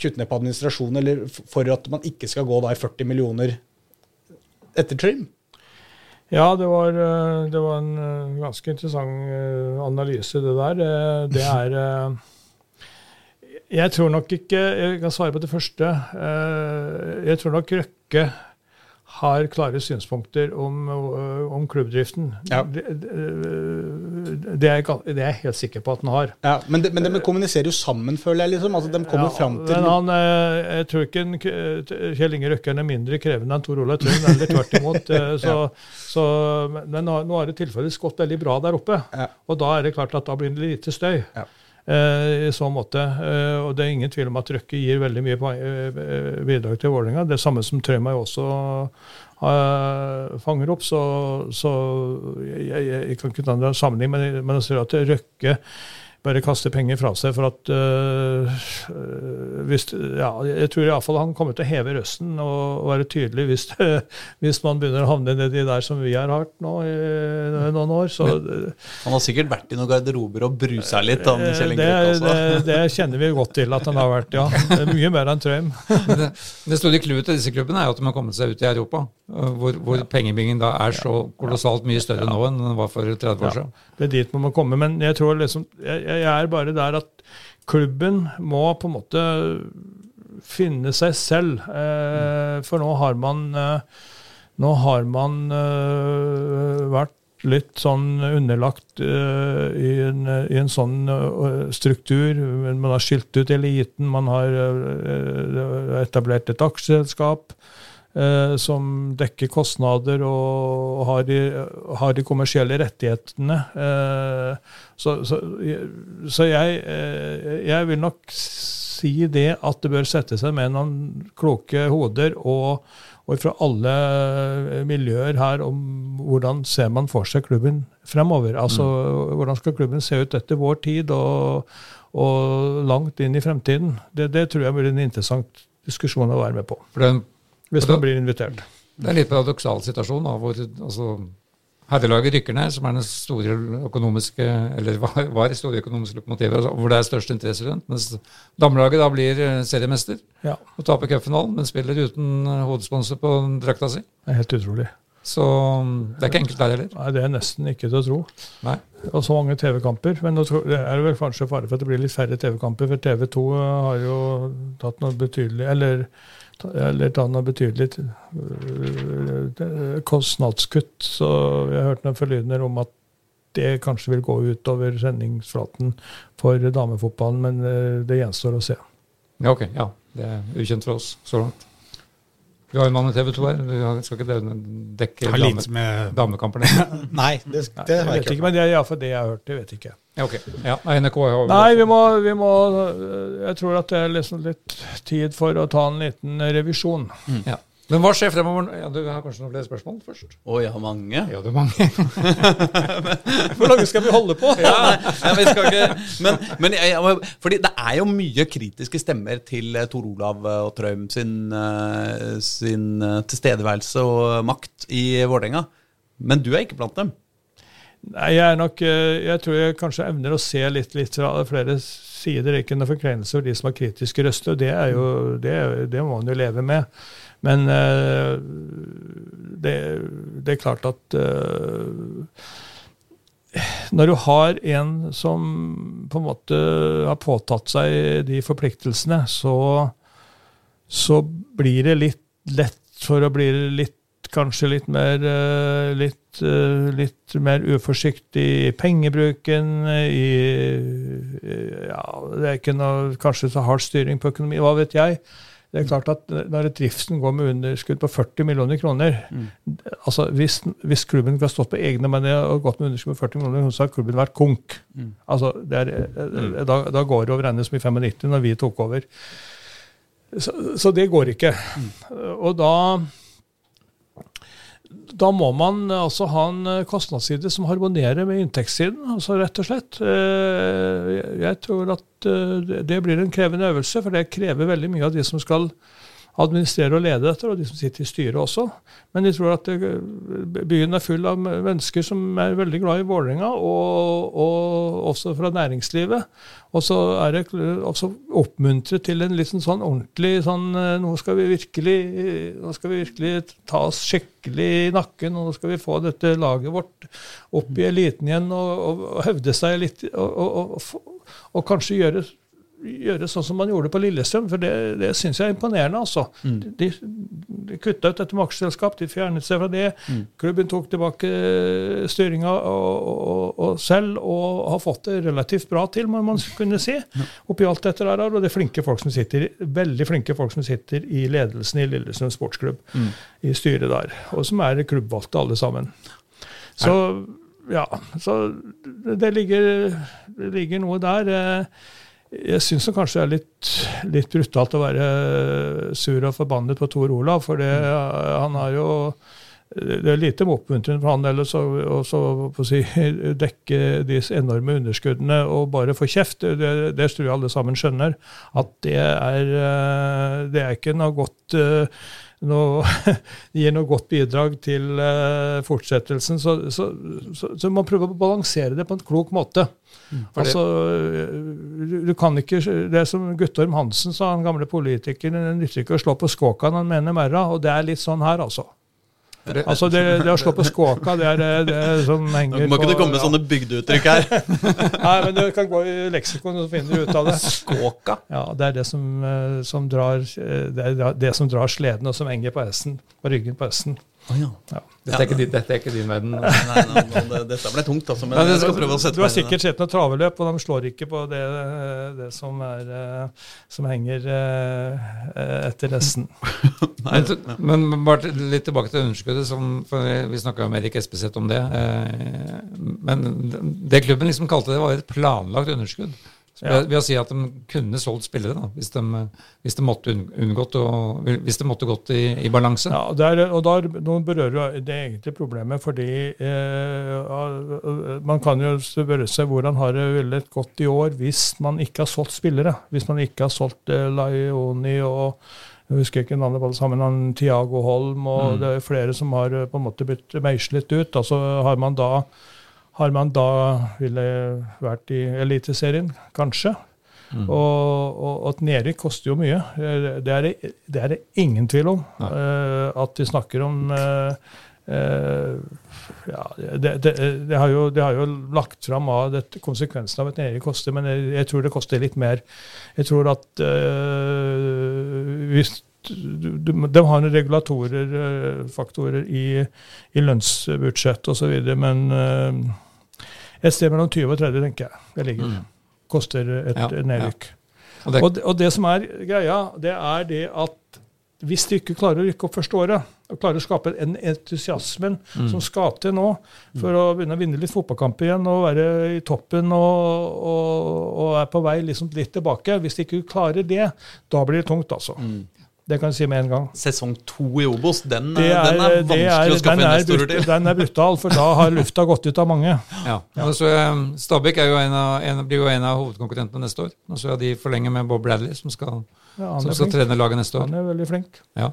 kutte ned på administrasjon, eller for at man ikke skal gå da i 40 millioner etter trim? Ja, det var, eh, det var, en eh, ganske interessant analyse, det der. Det er Jeg tror nok ikke Jeg kan svare på det første. Jeg tror nok Røkke har klare synspunkter om, øh, om klubbdriften. Ja. Det, det, er jeg, det, er jeg helt sikker på at den har. Ja, men, de, men de kommuniserer jo sammen, føler jeg. liksom. Altså, De kommer ja, fram til men han, øh, Jeg tror ikke en, Kjell Inge Røkken er mindre krevende enn Tor Olav Trøim, eller tvert imot. Øh, så, så, men nå har det tilfeldigvis gått veldig bra der oppe. Og da er det klart at da blir det lite støy. Ja. Eh, i så måte. Eh, og det er ingen tvil om at Røkke gir veldig mye eh, bidrag til Vålerenga. Det samme som Trømøy også fanger opp. Så, så jeg, jeg, jeg, kan ikke ta en sammenligning, men, men jeg ser at Røkke bare kaste penger fra seg. For at øh, hvis, ja, Jeg tror iallfall han kommer til å heve røsten og, være tydelig hvis, hvis, man begynner å havne nedi der som vi har hatt nå i noen år. Så, han har sikkert vært i noen garderober og brusa litt? Han, det, det, det, kjenner vi godt til at han har vært, ja. Mye mer enn Trøim. det, det store clouet til disse klubbene er jo at de har kommet seg ut i Europa, hvor, hvor ja. pengebingen da er så kolossalt mye større nå enn den var for 30 år siden. Det er dit man må komme. Men jeg tror liksom jeg, jeg er bare der at klubben må på en måte finne seg selv. Eh, for nå har man, eh, nå har man eh, vært litt sånn underlagt uh, i, en, i, en, sånn uh, struktur. Man har skilt ut eliten, man har uh, etablert et aksjeselskap som dekker kostnader og har de, har de kommersielle rettighetene. Eh, så, så, så jeg, eh, jeg, vil nok si det at det bør sette seg med noen kloke hoder og, og fra alle miljøer her om hvordan ser man for seg klubben fremover. Altså mm. hvordan skal klubben se ut etter vår tid og, og langt inn i fremtiden. Det, det tror jeg blir en interessant diskusjon å være med på. For den hvis man blir invitert. Det er en litt paradoksal situasjon da, hvor altså, herrelaget rykker ned, som er den store økonomiske, eller var, var store økonomiske lokomotivet, altså, hvor det er størst interesse rundt. Mens damelaget da blir eh, seriemester ja. og taper cupfinalen, men spiller uten hovedsponsor på drakta si. Det er helt utrolig. Så mm, det er ikke enkelt der heller. Nei, Det er nesten ikke til å tro. Nei. Og så mange TV-kamper. Men nå er det vel kanskje fare for at det blir litt færre TV-kamper, for TV2 har jo tatt noe betydelig Eller eller ta noe betydelig kostnadskutt. Så vi har hørt noen forlydender om at det kanskje vil gå utover sendingsflaten for damefotballen, men eh, det gjenstår å se. Ok. Ja. Det er ukjent for oss så langt. Vi har en mann i TV 2 her. Vi skal ikke dekke Har dame, med damekamper? Nei, det, det har jeg ikke ikke, men det er iallfall det jeg har hørt. Det vet jeg ikke. Ja, ok. Ja, NRK har Nei, vi må, vi må Jeg tror at det er liksom litt tid for å ta en liten revisjon. ja. Men hva skjer fremover? Ja, du har kanskje noen flere spørsmål først? Å, jeg har mange. Ja, du har mange. Hvor lenge skal vi holde på? Ja, nei, vi skal ikke, men, men jeg, jeg, fordi det er jo mye kritiske stemmer til eh, Tor Olav eh, og Trøim sin, eh, sin tilstedeværelse og makt i Vålerenga. Men du er ikke blant dem. Nei, jeg er nok Jeg tror jeg kanskje evner å se litt, litt fra flere sider. Ikke noen forkleinelse for de som har kritiske røster. Det, er jo, det, det må man jo leve med. Men eh, det, det er klart at eh, når du har en som på en måte har påtatt seg de forpliktelsene, så, så blir det litt lett for å bli litt kanskje litt mer, eh, litt, litt mer uforsiktig i pengebruken. I, ja, det er ikke noe, kanskje så hard styring på økonomi, hva vet jeg. Det er klart at Når driften går med underskudd på 40 millioner kroner altså Hvis, hvis klubben ikke har stått på egne men og gått med underskudd på 40 millioner kroner, så har klubben vært konk. Altså, det er, da, da går det over ende som i 95, når vi tok over. Så, så det går ikke. Og da da må man altså ha en eh, kostnadsside som harmonerer med inntektssiden. altså rett og slett. Eh, Jeg tror at eh, det blir en krevende øvelse, for det krever veldig mye av de som skal administrere og lede dette, og de som sitter i styret også. Men de tror at det, byen er full av mennesker som er veldig glad i Vålerenga, og, og også fra næringslivet. Og så er det også oppmuntret til en litt sånn ordentlig sånn Nå skal vi virkelig nå skal vi virkelig ta oss skikkelig i nakken, og nå skal vi få dette laget vårt opp i eliten igjen og, og, og hevde seg litt, og, og kanskje gjøre gjøre sånn som man gjorde på Lillestrøm, for det, det syns jeg er imponerende. altså. Mm. De, de kutta ut dette maksselskap, de fjernet seg fra det. Mm. Klubben tok tilbake styringa og, og, og selv, og har fått det relativt bra til, må man kunne si. Oppi alt dette der, og det er flinke folk som sitter, veldig flinke folk som sitter i ledelsen i Lillestrøm sportsklubb, Mm. i styret der, og som er klubbvalgte alle sammen. Så ja, så det ligger, det ligger noe der. eh, jeg syns kanskje det er litt, litt brutalt å være sur og forbannet på Tor Olav, for det, han har jo det er lite oppmuntrende for han ellers å å si, dekke de enorme underskuddene og bare få kjeft. Det, det tror jeg alle sammen skjønner. At det er, eh, det er ikke noe godt eh, noe, gir noe godt bidrag til uh, fortsettelsen. Så, så, så, så man prøver å balansere det på en klok måte. Mm, altså, du, du kan ikke, Det som Guttorm Hansen sa, den gamle politikeren, det nytter ikke å slå på skåka når han mener merra. Og det er litt sånn her, altså. Det- Altså, det, det å slå på skåka, det er det, det er som henger på må ikke det komme ja. sånne bygdeuttrykk her. Nei, men du kan gå i leksikon og finne ut av det. Skåka. Ja, Det er det som, eh, som drar eh, det er det som drar sleden, og som henger på hesten, på ryggen på hesten. Å ja. Dette er ikke din, dette er ikke din verden. Nei, nei, nei, det, dette ble tungt, altså. Men Ja, jeg skal prøve å sette Du har sikkert sett noen traveløp, og de slår ikke på det, det som, er, eh, som henger eh, etter resten. Men, men bare litt tilbake til underskuddet. Som, for vi snakka med Erik Espeseth om det. Eh, men det klubben liksom kalte det, var et planlagt underskudd. Ja. ved, å si at de kunne solgt spillere, da, hvis de, hvis de måtte unngått og, hvis de måtte gått i, i balanse. Ja, der, og da nå berører du det egentlige problemet, fordi eh, man kan jo spørre seg hvordan har det villet gått i år hvis man ikke har solgt spillere. Hvis man ikke har solgt eh, Laioni og jeg husker ikke navnet på alle sammen, han Tiago Holm, og det er flere som har eh, på en måte blitt meislet ut. Altså har man da har man da ville vært i Eliteserien, kanskje. Mm. Og, og at nedrykk koster jo mye. Det er det, det, er det ingen tvil om. Eh, at vi snakker om uh, uh, ja, det, det, har jo, det har jo lagt fram av konsekvensen av et nedrykk koster, men jeg, jeg tror det koster litt mer. Jeg tror at hvis du- du- de har noen regulatorer, eh, faktorer i, i lønnsbudsjett osv., men eh, Et sted mellom 20 og 30, tenker jeg. Det ligger. Koster et Ja, nedrykk. Og det, Og, det, og det som er greia, det er det at hvis de ikke klarer å rykke opp første året, og klarer å skape en entusiasmen som skal til nå, for å begynne å vinne litt fotballkamper igjen og være i toppen og, og, og er på vei liksom litt tilbake Hvis de ikke klarer det, da blir det tungt, altså. Det kan jeg si med en gang. Sesong to i Obos, den, er, den er vanskelig er- å skaffe den er investorer til. Den er brutal, for da har lufta gått ut av mange. ja. ja. så, eh, Stabæk er jo en av, en, blir jo en av hovedkonkurrentene neste år. Og så er de forlenger med Bob Bradley, som skal, Ja, som skal trene laget neste år. han er veldig flink. Ja.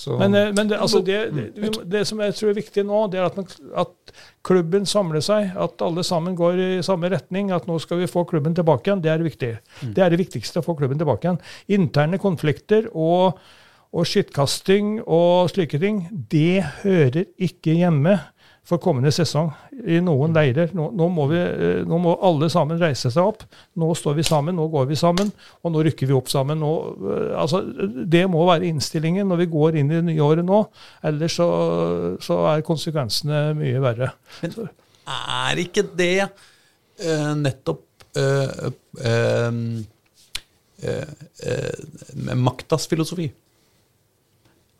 Så, Men, eh, men det, altså det, det, det som jeg tror er viktig nå, det er at, man, at klubben samler seg. At alle sammen går i samme retning. At nå skal vi få klubben tilbake igjen. Det er viktig. Det er det viktigste, å få klubben tilbake igjen. Interne konflikter og, og skittkasting og slike ting, det hører ikke hjemme for kommende sesong i noen leirer. Nå, nå, må vi, eh, nå må alle sammen reise seg opp. Nå står vi sammen, nå går vi sammen, og nå rykker vi opp sammen. Nå, eh, altså, det må være innstillingen når vi går inn i det nye året nå. Ellers så, så er konsekvensene mye verre. Er ikke det uh, nettopp uh, uh, maktas filosofi?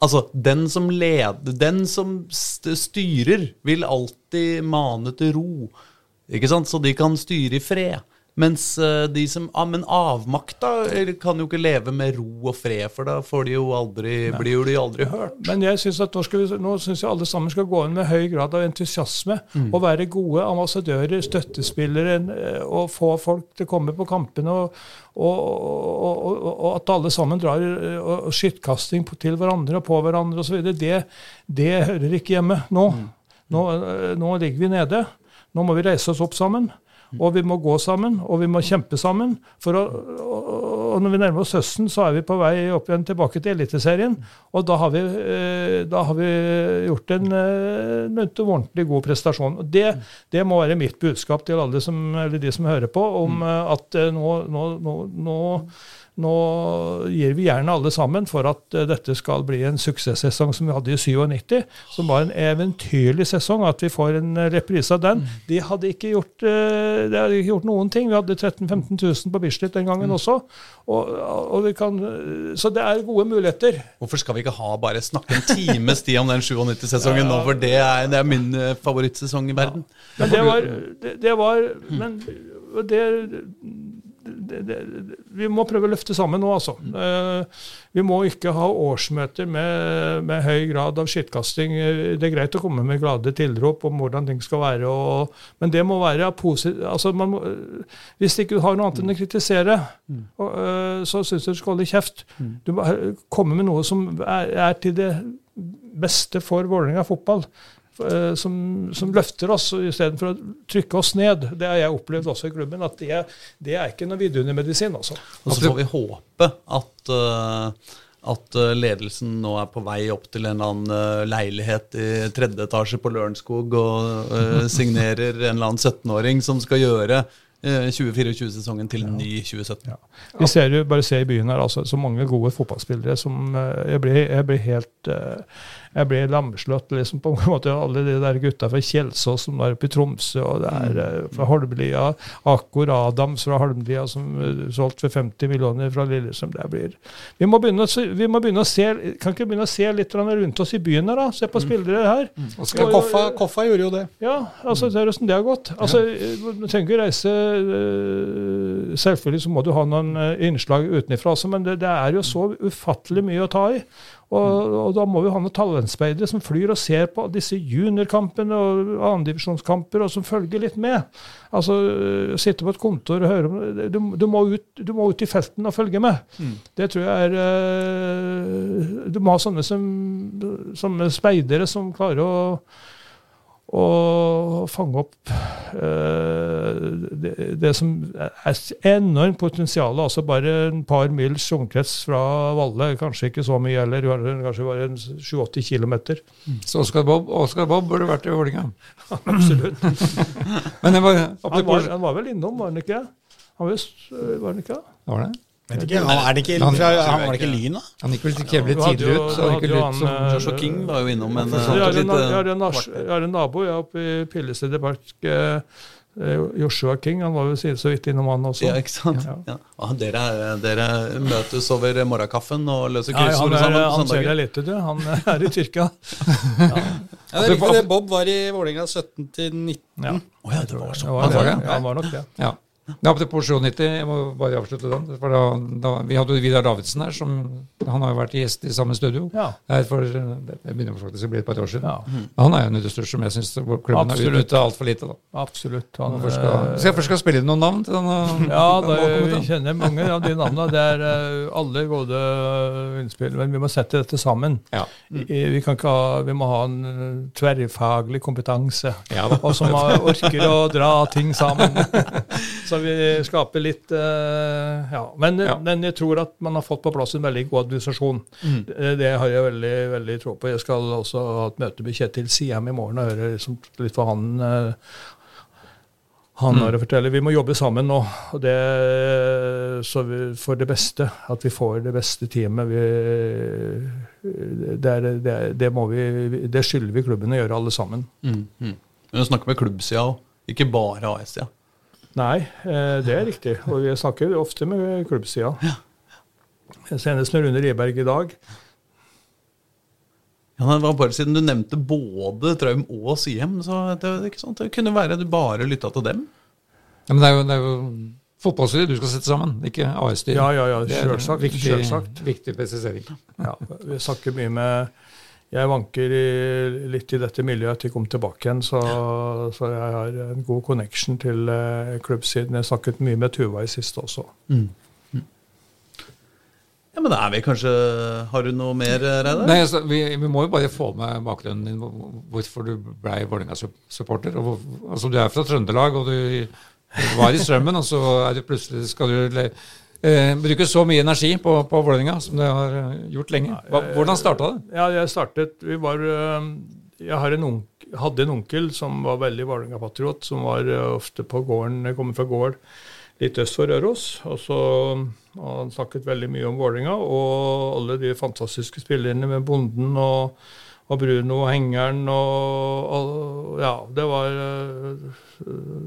Altså, den som leder, den som styrer, vil alltid mane til ro. Ikke sant? Så de kan styre i fred. Mens eh, de som ah, Men avmakta eh, kan jo ikke leve med ro og fred, for da får de jo aldri, blir jo de aldri hørt. Men jeg synes at nå, skal vi, nå synes jeg alle sammen skal gå inn med høy grad av entusiasme og være gode ambassadører, støttespillere, eh, og få folk til å komme på kampene. Og, og, og, og, at alle sammen drar og, skittkasting til hverandre og på hverandre osv. Det, det hører ikke hjemme nå. Nå, eh, nå ligger vi nede. Nå må vi reise oss opp sammen. Og vi må gå sammen, og vi må kjempe sammen. For å, og, når vi nærmer oss høsten, så er vi på vei opp igjen tilbake til Eliteserien. Og da har vi, eh, da har vi gjort en, eh, en ordentlig god prestasjon. Og det, det må være mitt budskap til alle som, eller de som hører på, om eh, at eh, nå, nå, nå, nå nå gir vi gjerne alle sammen for at eh, dette skal bli en suksesssesong som vi hadde i 97, som var en eventyrlig sesong. At vi får en eh, reprise av den. De hadde ikke gjort, eh, de hadde ikke gjort noen ting. Vi hadde 13 000-15 000 på Bislett den gangen også. Og, og vi kan, så det er gode muligheter. Hvorfor skal vi ikke ha bare snakke en times tid om den 97-sesongen nå? For det er, det er min favorittsesong i verden. Men det var, det, det var Men det, det, det, Vi må prøve å løfte sammen nå, altså. Eh, vi må ikke ha årsmøter med, med høy grad av skittkasting. Det er greit å komme med glade tilrop om hvordan ting skal være, og, men det må være positivt. Altså, man må, hvis ikke har noe annet enn å kritisere, og, eh, så syns jeg du skal holde kjeft. Du må eh, komme med noe som er, er til det beste for Vålerenga fotball som, som løfter oss istedenfor å trykke oss ned. Det har jeg opplevd også i klubben, at det, det er ikke noe vidundermedisin. Altså. Og så får vi håpe at, eh, at eh, ledelsen nå er på vei opp til en eller annen eh, leilighet i tredje etasje på Lørenskog og eh, signerer en eller annen 17-åring som skal gjøre eh, 2024-sesongen til en ny 2017. Vi ser jo, bare se i byen her, altså, så mange gode fotballspillere som eh, Jeg blir, jeg blir helt eh, jeg blir lamslått. liksom på en måte Alle de der gutta fra Kjelsås som er oppe i Tromsø, og det er eh, fra Holmlia, Akkor Adams fra Holmlia som eh, solgt for 50 millioner fra Lillesund. Det blir Vi må begynne, vi må begynne å se Kan ikke begynne å se litt rundt oss i byen her, da? Se på spillere her. Ja, Koffa, Koffa gjorde jo det. Ja, altså ser åssen det har gått. Altså, Du trenger ikke reise Selvfølgelig så må du ha noen innslag utenfra også, men det, det er jo så ufattelig mye å ta i. Og, og da må vi ha noen talentspeidere som flyr og ser på disse juniorkampene og andredivisjonskamper, og som følger litt med. Altså øh, sitte på et kontor og høre om. Du, du, må ut, du må ut i felten og følge med. Det tror jeg er øh, Du må ha sånne, som, sånne speidere som klarer å og fange opp uh, det, det som er enormt potensial. Altså bare en par mils omkrets fra Valle, kanskje ikke så mye heller, kanskje bare en 7-80 km. så Oscar Bob, Oscar Bob burde vært i Vålerenga. Absolutt. Men det var, Han var, han var vel innom, var han ikke? Han var, var han ikke? var det? Vet ikke, han, er det ikke, Han- han var det ikke Lyn, da? Han gikk vel til Kjevle tidlig ut. så han gikk vel ut han, som eh, Joshua King var jo innom en Jeg har, en, jeg, har eh, en, har en nabo jeg oppe i Pillestedet park. eh, Eh, Joshua King han var jo så vidt innom han også. Ja, ikke sant? Ja. Ja. Ah, dere, er- dere møtes over morgenkaffen og løser kryssord ja, sammen han ser deg litt lite, du. Han er i Tyrkia. Ja, det er riktig det. Bob var i Vålerenga 17 til 19. Ja. Oh, ja, det var Det sånn. var, Han var det. Ja, han var nok det. Ja. Ja, Apropos 97, jeg må bare avslutte den. For da, da, vi hadde jo Vidar Davidsen her, som han har jo vært gjest i samme studio. Ja. Her for, det begynner faktisk å bli et par år siden. Ja, Han er jo en ressurs som jeg syns klubben har Absolutt. utnytta altfor lite. da. absolutt. Han, Hvorfor skal, eh, jeg først skal spille inn noen navn til denne Ja, da det, vi kjenner mange av de navnene. Det er eh, alle gode innspill, men vi må sette dette sammen. Ja. Mm. Vi, kan ikke ha, vi må ha en eh, tverrfaglig kompetanse, Ja og som orker å dra ting sammen. Så vi skaper litt uh, Ja. Men, Ja. men jeg tror at man har fått på plass en veldig god administrasjon. Det, det har jeg veldig, veldig tro på. Jeg skal også ha et møte med Kjetil Siem i morgen og høre liksom, litt hva han uh, han har å fortelle. Vi må jobbe sammen nå, og det, så vi, for det beste. At vi får det beste teamet. Vi, det, er, det, det, må vi, det skylder vi klubben å gjøre, alle sammen. Mm, mm. Men du snakker med klubbsida òg, ikke bare AS-sida. Nei, eh, det er riktig. Og vi snakker ofte med klubbsida. Senest med Rune Riberg i dag. Ja, det var bare siden du nevnte både Traum og Siem, så det, det, ikke sant? det kunne være du bare lytta til dem. Ja, men det er jo, det er jo fotballstyret du skal sette sammen, ikke AS-styret. Ja, ja, ja, selvsagt, Viktig, selvsagt. viktig presisering. Ja, vi snakker mye med Jeg vanker i, litt i dette miljøet til jeg kom tilbake igjen, så, så jeg har en god connection til uh, klubbsiden. Jeg snakket mye med Tuva i siste også. Ja, men da er vi kanskje Har du noe mer, Reidar? Nei, altså, vi, vi må jo bare få med bakgrunnen din, hvorfor du ble Vålerenga-supporter. Altså, du er fra Trøndelag, og du var i Strømmen, og så er du plutselig skal du le, eh, bruke så mye energi på, på Vålerenga som du har eh, gjort lenge. Hva, hvordan starta det? Ja, jeg startet Vi var øh, Jeg har en onk, hadde en onkel som var veldig Vålerenga-patriot, som var ofte på gården Jeg kommer fra gård litt øst for Røros. Og så og Han snakket veldig mye om Vålerenga og alle de fantastiske spillerne med Bonden og, og Bruno og Hengeren og, og Ja, det var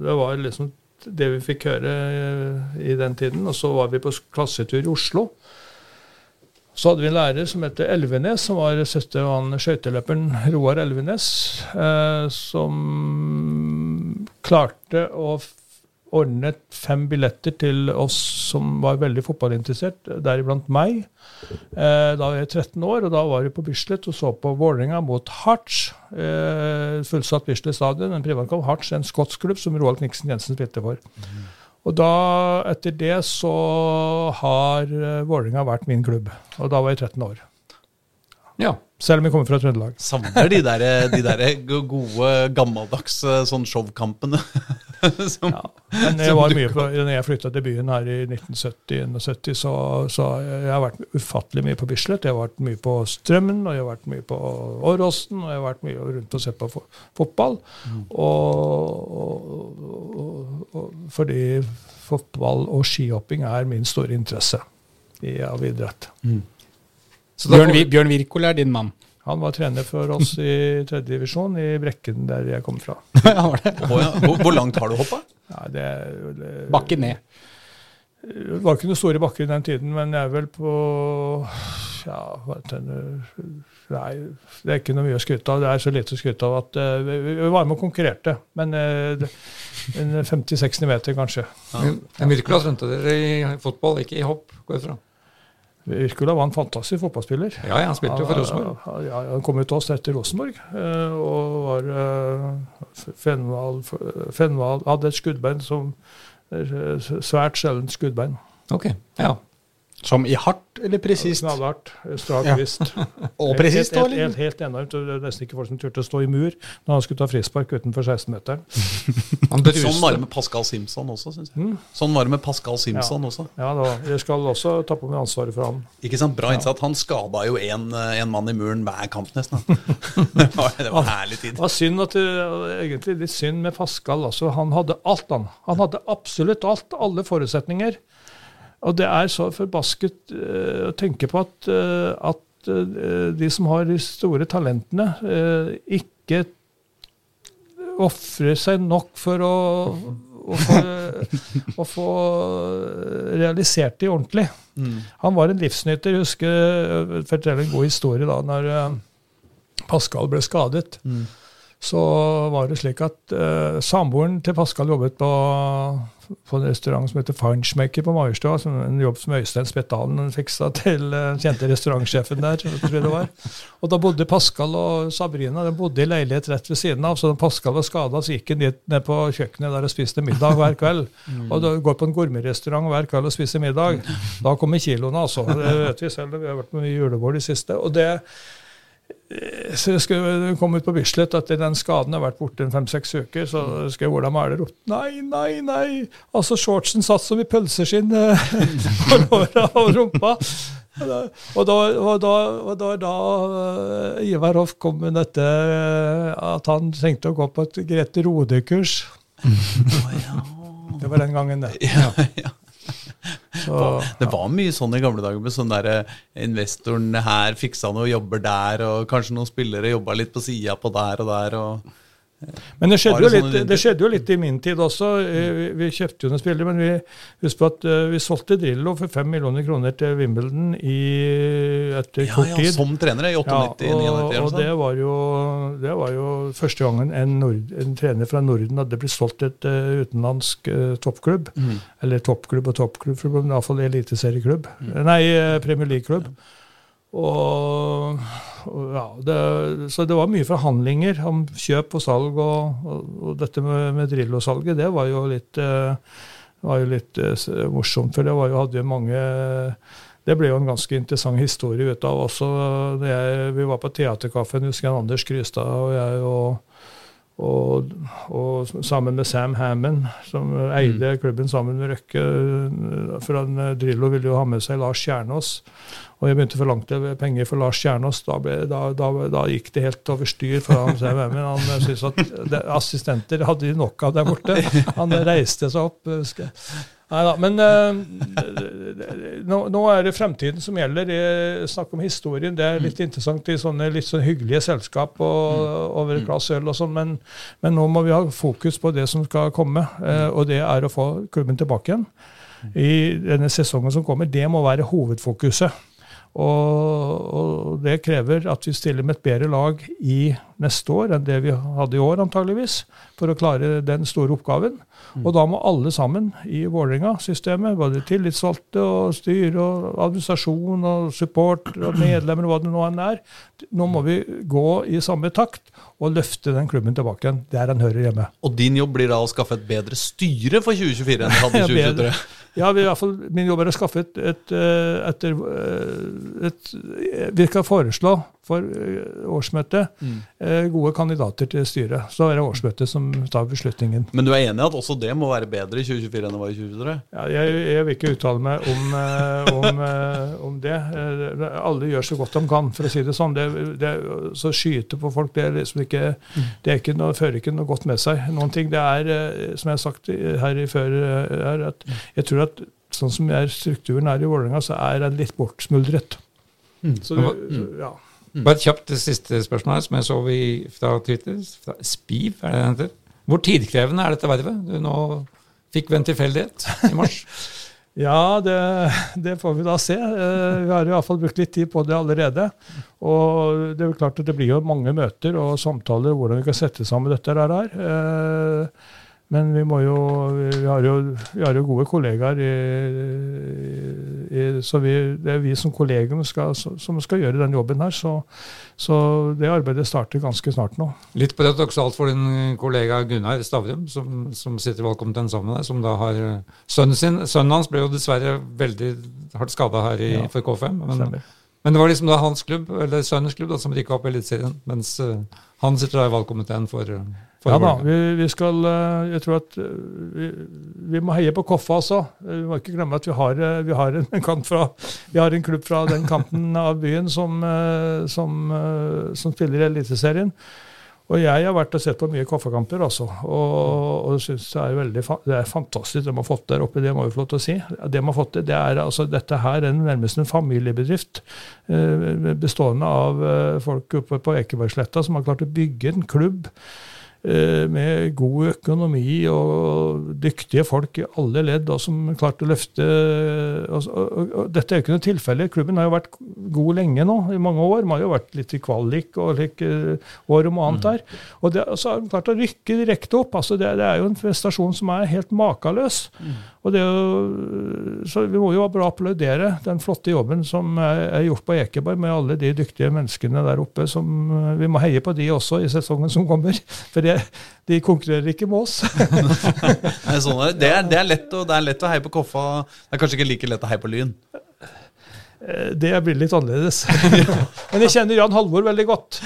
Det var liksom det vi fikk høre øh, i den tiden. Og så var vi på klassetur i Oslo. Så hadde vi en lærer som het Elvenes, som var søster av skøyteløperen Roar Elvenes, eh, som klarte å f- ordne fem billetter til oss som var veldig fotballinteressert, deriblant meg. Eh, da var jeg 13 år, og da var vi på Bislett og så på Vålerenga mot Harts. Eh, fullsatt Bislett stadion, en privatkamp. Harts, en skotsk klubb som Roald Kniksen Jensen spilte for. Og da, etter det så har eh, Vålerenga vært min klubb. Og da var jeg 13 år. Ja. Selv om vi kommer fra Trøndelag. Savner de der, de der gode, gammeldagse sånn showkampene. Som, Ja. Men jeg var mye på, når jeg flytta til byen her i 1970-71, så, så jeg har vært ufattelig mye på Bislett. Jeg har vært mye på Strømmen, og jeg har vært mye på Åråsen, og jeg har vært mye rundt og sett på fo- fotball. Og, og, og, og fordi fotball og skihopping er min store interesse i, av idrett. Da Bjørn, Vi- Bjørn Wirkola er din mann. Han var trener for oss i tredje divisjon i Brekken, der jeg kom fra. Ja, var det? Hvor, hvor langt har du hoppa? Ja, det, det, Bakken ned. Det var ikke noen store bakker i den tiden, men jeg er vel på ja, det, Nei, det er ikke noe mye å skryte av. Det er så lite å skryte av at uh, vi, var med og konkurrerte. Men uh, 50-60 meter, kanskje. Ja. men Wirkola trente dere i fotball, ikke i hopp, går jeg fra. Wirkola var en fantastisk fotballspiller. Ja, ja, han spilte jo for Rosenborg. Ja, ja, han kom ut til oss etter Rosenborg. eh, Og var Fenval, Fenvald, Fenvald hadde et skuddbein som eh, Svært sjeldent skuddbein. Ok, ja. Som i hardt eller presist? Knallhardt, strak Ja. vist. Og presist, helt, da? helt, helt, eller? helt enormt. Det var nesten ikke folk som turte å stå i mur når han skulle ta frispark utenfor 16-meteren. Sånn var det med Pascal Simpson også, syns jeg. Mm. Sånn var det med Pascal Simpson også. Ja, da, Jeg skal også ta på meg ansvaret for han. Ikke sant, Bra innsatt. Han skada jo en, en mann i muren hver kamp, nesten. det var, det var herlig tid. Det var synd at det, egentlig litt synd med Pascal. Altså, han hadde alt, han. Han hadde absolutt alt. Alle forutsetninger. Og det er så forbasket eh, å tenke på at, eh, at eh, de som har de store talentene, ikke ofrer seg nok for å, å, få, å få realisert det ordentlig. Mm. Han var en livsnyter. Jeg husker forteller en god historie da når Pascal ble skadet. Mm. Så var det slik at uh, samboeren til Pascal jobbet på, på en restaurant som heter Feinschmecker på Majorstua. En jobb som Øystein Spetalen fiksa til uh, kjente restaurantsjefen der. tror jeg det var. Og da bodde Pascal og Sabrina de bodde i leilighet rett ved siden av. Så da Pascal var skada, så gikk han ned på kjøkkenet der og spiste middag hver kveld. Og da går på en gourmetrestaurant hver kveld og spiser middag. Da kommer kiloene, altså. Det vet vi selv. Vi har vært med i julebord i siste. og det så jeg skulle komme ut på Bislett etter den skaden har vært borte fem-seks uker. Så skal jeg Ola det ropt nei, nei, nei. Altså, shortsen satt som i pølseskinn eh, på låra og rumpa. Og da, og da, og da, da, uh, Ivar Hoff kom med dette at han trengte å gå på et Grete Rode-kurs. Det var den gangen, det. Ja, ja. Så, Det var mye sånn i gamle dager med sånn der eh, investoren her fiksa noe jobber der, og kanskje noen spillere jobba litt på sida på der og der. og Men det skjedde, det litt, det skjedde jo litt i min tid også. Vi, vi kjøpte jo noen spillere, men vi husk på at eh, vi solgte Drillo for 5 millioner kroner til Wimbledon i, etter Ja, kort ja, tid. som trenere i 98, Ja, 99, og, 99 og det sånn. var, jo, det var jo første gangen en, nord, en trener fra Norden hadde blitt solgt til et uh, utenlandsk uh, toppklubb. Mm. Eller toppklubb og toppklubb, men iallfall eliteserieklubb. Nei, uh, Premier League-klubb. Og, og ja, det, så det var mye forhandlinger om kjøp og salg, og, og, og dette med, med Drillo-salget, det var jo litt, eh, var jo litt eh, morsomt. For det var jo, hadde jo mange Det ble jo en ganske interessant historie ut av også. Det Jeg, vi var på Theaterkaffen, husker jeg Anders Krystad og jeg og og, og sammen med Sam Hammond, som eide klubben sammen med Røkke. For han, eh, Drillo ville jo ha med seg Lars Kjernås. Og jeg begynte å forlange penger for Lars Kjernås. Da, ble, da, da, da gikk det helt over styr for han Sam Hammond. Han eh, syntes at assistenter hadde de nok av der borte. Han reiste seg opp. Husker da. Men uh, nå, nå er det fremtiden som gjelder. Snakk om historien. Det er litt interessant i sånne litt sånn hyggelige selskap og, over et glass øl og sånn, men, men nå må vi ha fokus på det som skal komme, uh, og det er å få klubben tilbake igjen. I denne sesongen som kommer. Det må være hovedfokuset. Og, og det krever at vi stiller med et bedre lag i neste år enn det vi hadde i år, antageligvis, for å klare den store oppgaven. Og da må alle sammen i Vålerenga-systemet, både tillitsvalgte og styre og administrasjon og support og medlemmer og hva det nå enn er, nå må vi gå i samme takt og løfte den klubben tilbake igjen der den hører hjemme. Og din jobb blir da å skaffe et bedre styre for 2024 enn du hadde i 2023. Ja, vi, i hvert fall, Min jobb er å skaffe et, et, et, et, Vi skal foreslå for eh, årsmøtet Mm. eh, gode kandidater til styret. Så er det årsmøtet som tar beslutningen. Men du er enig i at også det må være bedre i 2024 enn det var i 2023? Ja, jeg, jeg vil ikke uttale meg om, eh, om, om det. Alle gjør så godt de kan, for å si det sånn. Det, det, så skyte på folk det er liksom ikke, det er ikke noe, fører ikke noe godt med seg. Noen ting, det er, som jeg har sagt her i før, eh, er at jeg tror at sånn som er strukturen er i Vålerenga, så er den litt bortsmuldret. Så det, så, ja. Bare et kjapt det siste spørsmål som jeg så vi fra Twitter. Fra Spiv, er det det heter? Hvor tidkrevende er dette vervet du nå fikk ved en tilfeldighet i mars? Ja, det, det får vi da se. Eh, Vi har i hvert fall brukt litt tid på det allerede. Og det er jo klart at det blir jo mange møter og samtaler hvordan vi kan sette sammen dette her. Eh, Men vi må jo Vi har jo, vi har jo gode kollegaer, i, i, så vi, det er vi som kollegium skal, som skal gjøre den jobben her. Så, så det arbeidet starter ganske snart nå. Litt paradoksalt for din kollega Gunnar Stavrum, som, som sitter i valgkomiteen sammen med deg, som da har eh, sønnen sin. Sønnen hans ble jo dessverre veldig hardt skada her i, Ja. for K5. Men, Stemmer. men det var liksom da hans klubb, eller sønnens klubb, da, som rykka opp i Eliteserien. Mens eh, han sitter da i valgkomiteen eh, for Ja da, vi, vi skal eh, Jeg tror at eh, vi, vi må heie på Koffa også. Eh, Vi må ikke glemme at vi har, vi har, en, fra, vi har en klubb fra den kanten av byen som, som, som spiller i Eliteserien. Og jeg har vært og sett på mye Koffa-kamper, altså. Og, og syns det er veldig det er fantastisk det man har fått der oppe. Det må vi få lov til å si. Det man har fått til, det er altså Dette her er nærmest en familiebedrift bestående av folk oppe på Ekebergsletta som har klart å bygge en klubb med god økonomi og dyktige folk i alle ledd da, som klarte å løfte og, og, og, Dette er jo ikke noe tilfelle. Klubben har jo vært god lenge nå, i mange år. Man har jo vært litt i kvalik og like, år om annet der. Og det, så har de klart å rykke direkte opp. altså det, det, er jo en prestasjon som er helt makeløs. Mm. Og det er jo, så Vi må jo bare applaudere den flotte jobben som er, er gjort på Ekeberg med alle de dyktige menneskene der oppe. som Vi må heie på de også i sesongen som kommer. For det, de konkurrerer ikke med oss. Nei, sånn er, det, er, det, er lett å, det er lett å heie på Koffa. Det er kanskje ikke like lett å heie på Lyn? Eh, det blir litt annerledes. Men jeg kjenner Jan Halvor veldig godt.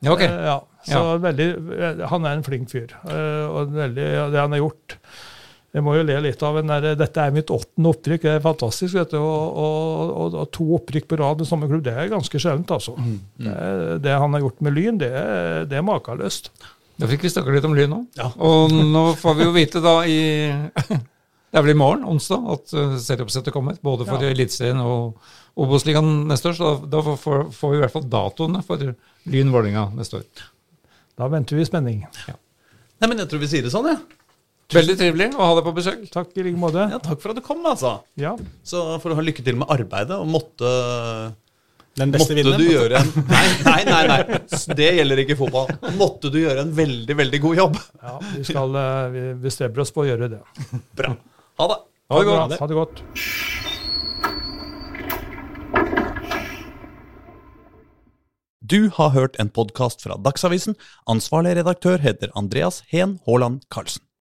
Okay. Eh, ja, så ja. Veldig, eh, han er en flink fyr. Og veldig, det han har gjort jeg må jo le litt av den der, Dette er mitt åttende opprykk. Det er fantastisk. vet du, og, og, og To opprykk på rad i samme klubb, det er ganske sjeldent. altså. Mm, mm. Det, det, han har gjort med Lyn, det, det er makeløst. Da fikk vi snakke litt om Lyn nå. Ja. Og nå får vi jo vite da i Det er vel i morgen, onsdag, at uh, serieoppsettet kommer. Både for ja. Eliteserien og Obos-ligaen neste år. Så da, da får, får, vi i hvert fall datoene for Lyn Vålerenga neste år. Da venter vi i spenning. Ja. Nei, men jeg tror vi sier det sånn, jeg. Ja. Veldig trivelig å ha deg på besøk. Takk i like måte. Ja, takk for at du kom, altså. Ja. Så får du ha lykke til med arbeidet, og måtte den beste Måtte du gjøre en nei, nei, nei, nei, det gjelder ikke fotball. Måtte du gjøre en veldig, veldig god jobb. Ja, vi, skal, eh, vi bestreber oss på å gjøre det. Bra. Ha det. Ha det godt. Ha det godt. Du har hørt en podkast fra Dagsavisen. Ansvarlig redaktør heter Andreas Heen Haaland Karlsen.